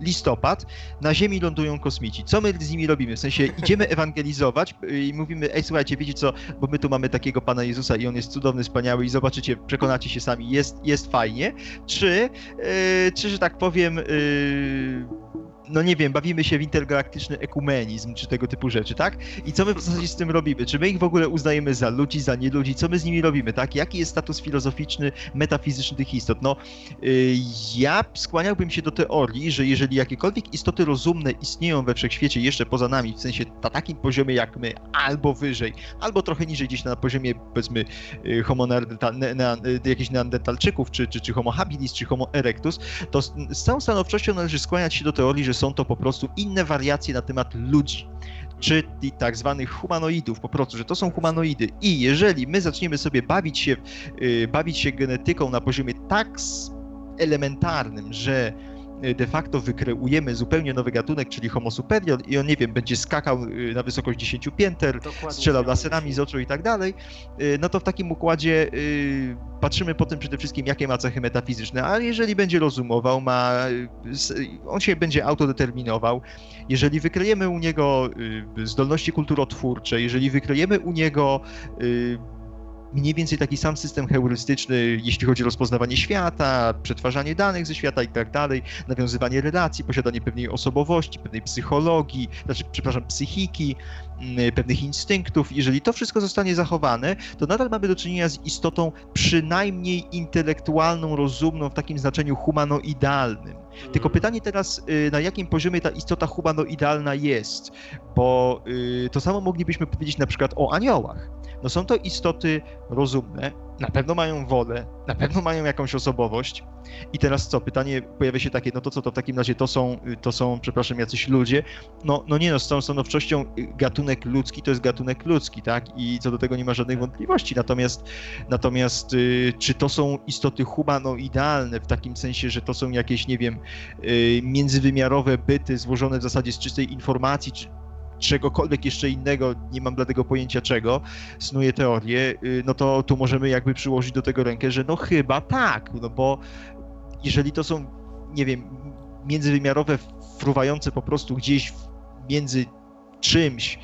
Speaker 4: listopad, na Ziemi lądują kosmici. Co my z nimi robimy? W sensie idziemy ewangelizować y, i mówimy, ej słuchajcie, wiecie co, bo my tu mamy takiego Pana Jezusa i On jest cudowny, wspaniały i zobaczycie, przekonacie się sami, jest, jest fajnie. Czy, y, czy że tak powiem, y, no nie wiem, bawimy się w intergalaktyczny ekumenizm, czy tego typu rzeczy, tak? I co my w zasadzie z tym robimy? Czy my ich w ogóle uznajemy za ludzi, za nie ludzi? Co my z nimi robimy, tak? Jaki jest status filozoficzny, metafizyczny tych istot? No, y, ja skłaniałbym się do teorii, że jeżeli jakiekolwiek istoty rozumne istnieją we wszechświecie jeszcze poza nami, w sensie na takim poziomie jak my, albo wyżej, albo trochę niżej gdzieś na poziomie, powiedzmy, y, homo ne, ne, y, jakichś neandertalczyków, czy, czy, czy homo habilis, czy homo erectus, to z, z całą stanowczością należy skłaniać się do teorii, że są to po prostu inne wariacje na temat ludzi czy i tak zwanych humanoidów, po prostu, że to są humanoidy. I jeżeli my zaczniemy sobie bawić się, yy, bawić się genetyką na poziomie tak elementarnym, że y, de facto wykreujemy zupełnie nowy gatunek, czyli Homo superior i on, nie wiem, będzie skakał y, na wysokość 10 pięter,
Speaker 2: Dokładnie
Speaker 4: strzelał
Speaker 2: tak.
Speaker 4: laserami z oczu i tak dalej, y, no to w takim układzie y, patrzymy po tym przede wszystkim, jakie ma cechy metafizyczne, a jeżeli będzie rozumował, ma, y, on się będzie autodeterminował, jeżeli wykryjemy u niego y, zdolności kulturotwórcze, jeżeli wykryjemy u niego y, mniej więcej taki sam system heurystyczny, jeśli chodzi o rozpoznawanie świata, przetwarzanie danych ze świata i tak dalej, nawiązywanie relacji, posiadanie pewnej osobowości, pewnej psychologii, znaczy, przepraszam, psychiki, pewnych instynktów. Jeżeli to wszystko zostanie zachowane, to nadal mamy do czynienia z istotą przynajmniej intelektualną, rozumną w takim znaczeniu humanoidalnym. Tylko pytanie teraz, y, na jakim poziomie ta istota humanoidalna jest, bo y, to samo moglibyśmy powiedzieć na przykład o aniołach. No są to istoty rozumne, na pewno mają wolę, na pewno mają jakąś osobowość. I teraz co? Pytanie pojawia się takie, no to co to w takim razie to są, to są, przepraszam, jacyś ludzie? No, no nie no, z całą stanowczością y, gatunek ludzki to jest gatunek ludzki, tak? I co do tego nie ma żadnych wątpliwości. Natomiast, natomiast y, czy to są istoty humanoidalne w takim sensie, że to są jakieś, nie wiem, y, międzywymiarowe byty złożone w zasadzie z czystej informacji, czy czegokolwiek jeszcze innego, nie mam dla tego pojęcia czego, snuje teorię, y, no to tu możemy jakby przyłożyć do tego rękę, że no chyba tak, no bo jeżeli to są, nie wiem, międzywymiarowe, fruwające po prostu gdzieś między czymś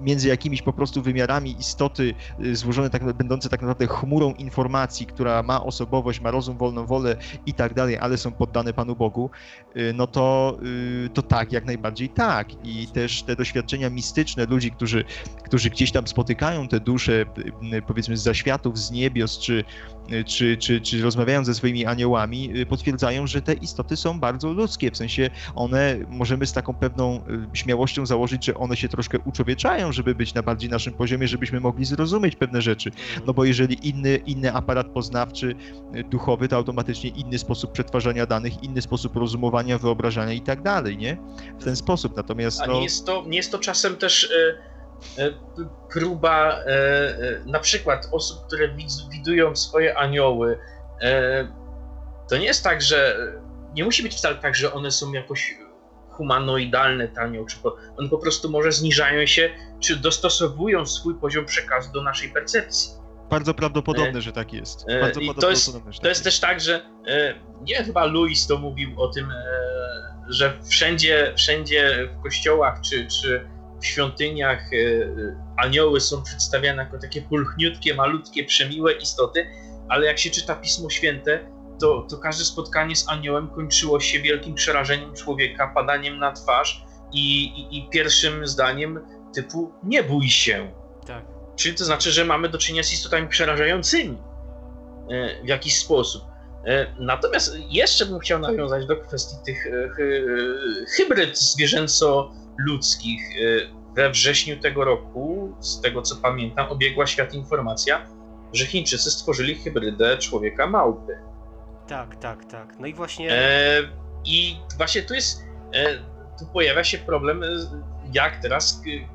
Speaker 4: między jakimiś po prostu wymiarami istoty y, złożone tak, będące tak naprawdę chmurą informacji, która ma osobowość, ma rozum, wolną wolę i tak dalej, ale są poddane Panu Bogu, y, no to, y, to tak, jak najbardziej tak. I też te doświadczenia mistyczne ludzi, którzy, którzy gdzieś tam spotykają te dusze, y, y, powiedzmy z zaświatów, z niebios, czy, y, czy, czy, czy rozmawiają ze swoimi aniołami, y, potwierdzają, że te istoty są bardzo ludzkie, w sensie one, możemy z taką pewną y, śmiałością założyć, że one się troszkę uczłowieczają, żeby być na bardziej naszym poziomie, żebyśmy mogli zrozumieć pewne rzeczy. No bo jeżeli inny, inny aparat poznawczy, y, duchowy, to automatycznie inny sposób przetwarzania danych, inny sposób rozumowania, wyobrażania i tak dalej, nie? W ten sposób. Natomiast
Speaker 3: A
Speaker 4: no,
Speaker 3: nie jest to, nie jest to czasem też próba e, e, na przykład osób, które widują swoje anioły. To nie jest tak, że nie musi być wcale tak, że one są jakoś humanoidalne, te anioły, czy po, one po prostu może zniżają się, czy dostosowują swój poziom przekazu do naszej percepcji.
Speaker 4: bardzo prawdopodobne, że tak jest.
Speaker 3: e,
Speaker 4: Bardzo
Speaker 3: i to jest-
Speaker 4: że
Speaker 3: To
Speaker 4: tak
Speaker 3: jest też tak, że e, nie chyba Louis to mówił o tym, e, że wszędzie, wszędzie w kościołach czy, czy w świątyniach e, anioły są przedstawiane jako takie pulchniutkie, malutkie, przemiłe istoty, ale jak się czyta Pismo Święte, to, to każde spotkanie z aniołem kończyło się wielkim przerażeniem człowieka, padaniem na twarz i, i, i pierwszym zdaniem typu nie bój się.
Speaker 2: Tak.
Speaker 3: Czyli to znaczy, że mamy do czynienia z istotami przerażającymi e, w jakiś sposób. E, Natomiast jeszcze bym chciał nawiązać do kwestii tych e, hy- hybryd zwierzęco-ludzkich. We wrześniu tego roku, z tego co pamiętam, obiegła świat informacja, że Chińczycy stworzyli hybrydę człowieka-małpy.
Speaker 2: Tak, tak, tak. No i właśnie.
Speaker 3: E, I właśnie tu jest, e, tu pojawia się problem, e, jak teraz k-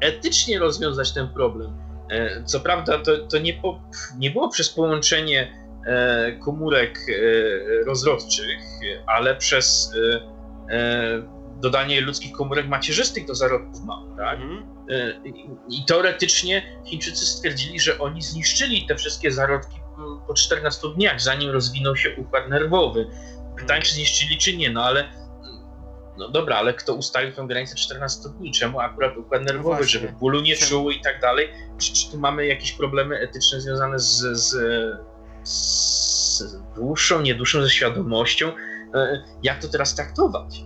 Speaker 3: etycznie rozwiązać ten problem. E, co prawda to, to nie, po, nie było przez połączenie e, komórek e, rozrodczych, e, ale przez e, e, dodanie ludzkich komórek macierzystych do zarodków małp, tak? E, I teoretycznie Chińczycy stwierdzili, że oni zniszczyli te wszystkie zarodki mm, po 14 dniach, zanim rozwinął się układ nerwowy. Pytanie, czy zniszczyli, czy nie, no ale. No dobra, ale kto ustalił tę granicę 14 dni? Czemu akurat układ nerwowy,
Speaker 2: właśnie.
Speaker 3: żeby bólu nie
Speaker 2: Czemu?
Speaker 3: czuł i tak dalej? Czy, czy tu mamy jakieś problemy etyczne związane z, z, z dłuższą, niedłuższą, ze świadomością? E, Jak to teraz traktować?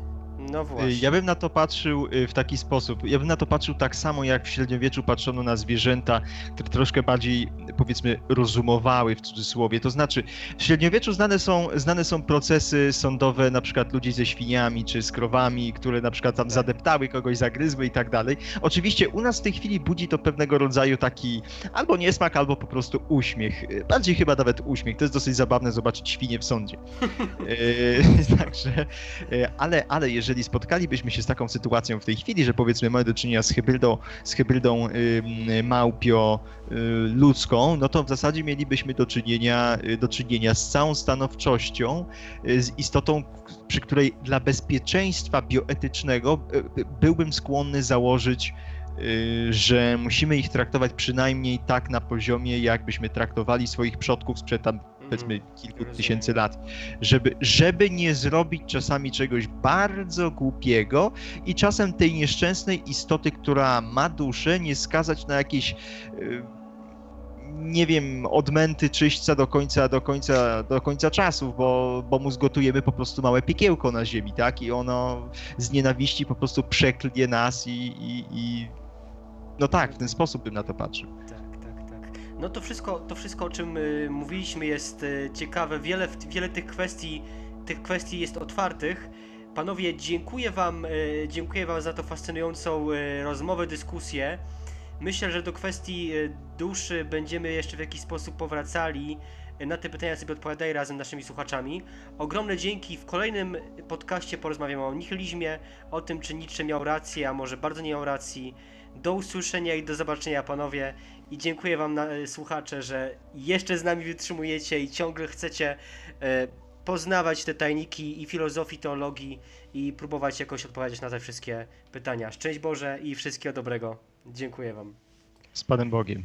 Speaker 2: No właśnie.
Speaker 4: Ja bym na to patrzył y, w taki sposób. Ja bym na to patrzył tak samo, jak w średniowieczu patrzono na zwierzęta, które troszkę bardziej, powiedzmy, rozumowały w cudzysłowie. To znaczy, w średniowieczu znane są, znane są procesy sądowe, na przykład ludzi ze świniami czy z krowami, które na przykład tam
Speaker 2: Tak.
Speaker 4: zadeptały kogoś, zagryzły i tak dalej. Oczywiście u nas w tej chwili budzi to pewnego rodzaju taki albo niesmak, albo po prostu uśmiech. Y, Bardziej chyba nawet uśmiech. To jest dosyć zabawne zobaczyć świnię w sądzie. Także, ale, ale jeżeli spotkalibyśmy się z taką sytuacją w tej chwili, że powiedzmy mamy do czynienia z hybrydą, z hybrydą ym, małpio y, no to w zasadzie mielibyśmy do czynienia, y, do czynienia z całą stanowczością, y, z istotą, przy której dla bezpieczeństwa bioetycznego byłbym skłonny założyć, że musimy ich traktować przynajmniej tak na poziomie, jakbyśmy traktowali swoich przodków sprzed tam powiedzmy kilku
Speaker 2: rozumiem.
Speaker 4: tysięcy lat, żeby, żeby nie zrobić czasami czegoś bardzo głupiego i czasem tej nieszczęsnej istoty, która ma duszę, nie skazać na jakieś y, nie wiem, odmęty czyśćca do końca, do końca, do końca czasów, bo, bo mu zgotujemy po prostu małe piekiełko na ziemi, tak? I ono z nienawiści po prostu przeklnie nas i, i, i no tak, w ten sposób bym na to patrzył.
Speaker 2: No to wszystko, to wszystko o czym y, mówiliśmy jest y, ciekawe. Wiele, wiele tych kwestii, tych kwestii jest otwartych. Panowie, dziękuję wam, y, dziękuję wam za tą fascynującą rozmowę, dyskusję. Myślę, że do kwestii duszy będziemy jeszcze w jakiś sposób powracali. Na te pytania sobie odpowiadaj razem z naszymi słuchaczami. Ogromne dzięki. W kolejnym podcaście porozmawiamy o nihilizmie, o tym, czy Nietzsche miał rację, a może bardzo nie miał racji. Do usłyszenia i do zobaczenia, panowie. I dziękuję Wam, na, e, słuchacze, że jeszcze z nami wytrzymujecie i ciągle chcecie e, poznawać te tajniki i filozofii, teologii i próbować jakoś odpowiadać na te wszystkie pytania. Szczęść Boże i wszystkiego dobrego. Dziękuję Wam.
Speaker 4: Z Panem Bogiem.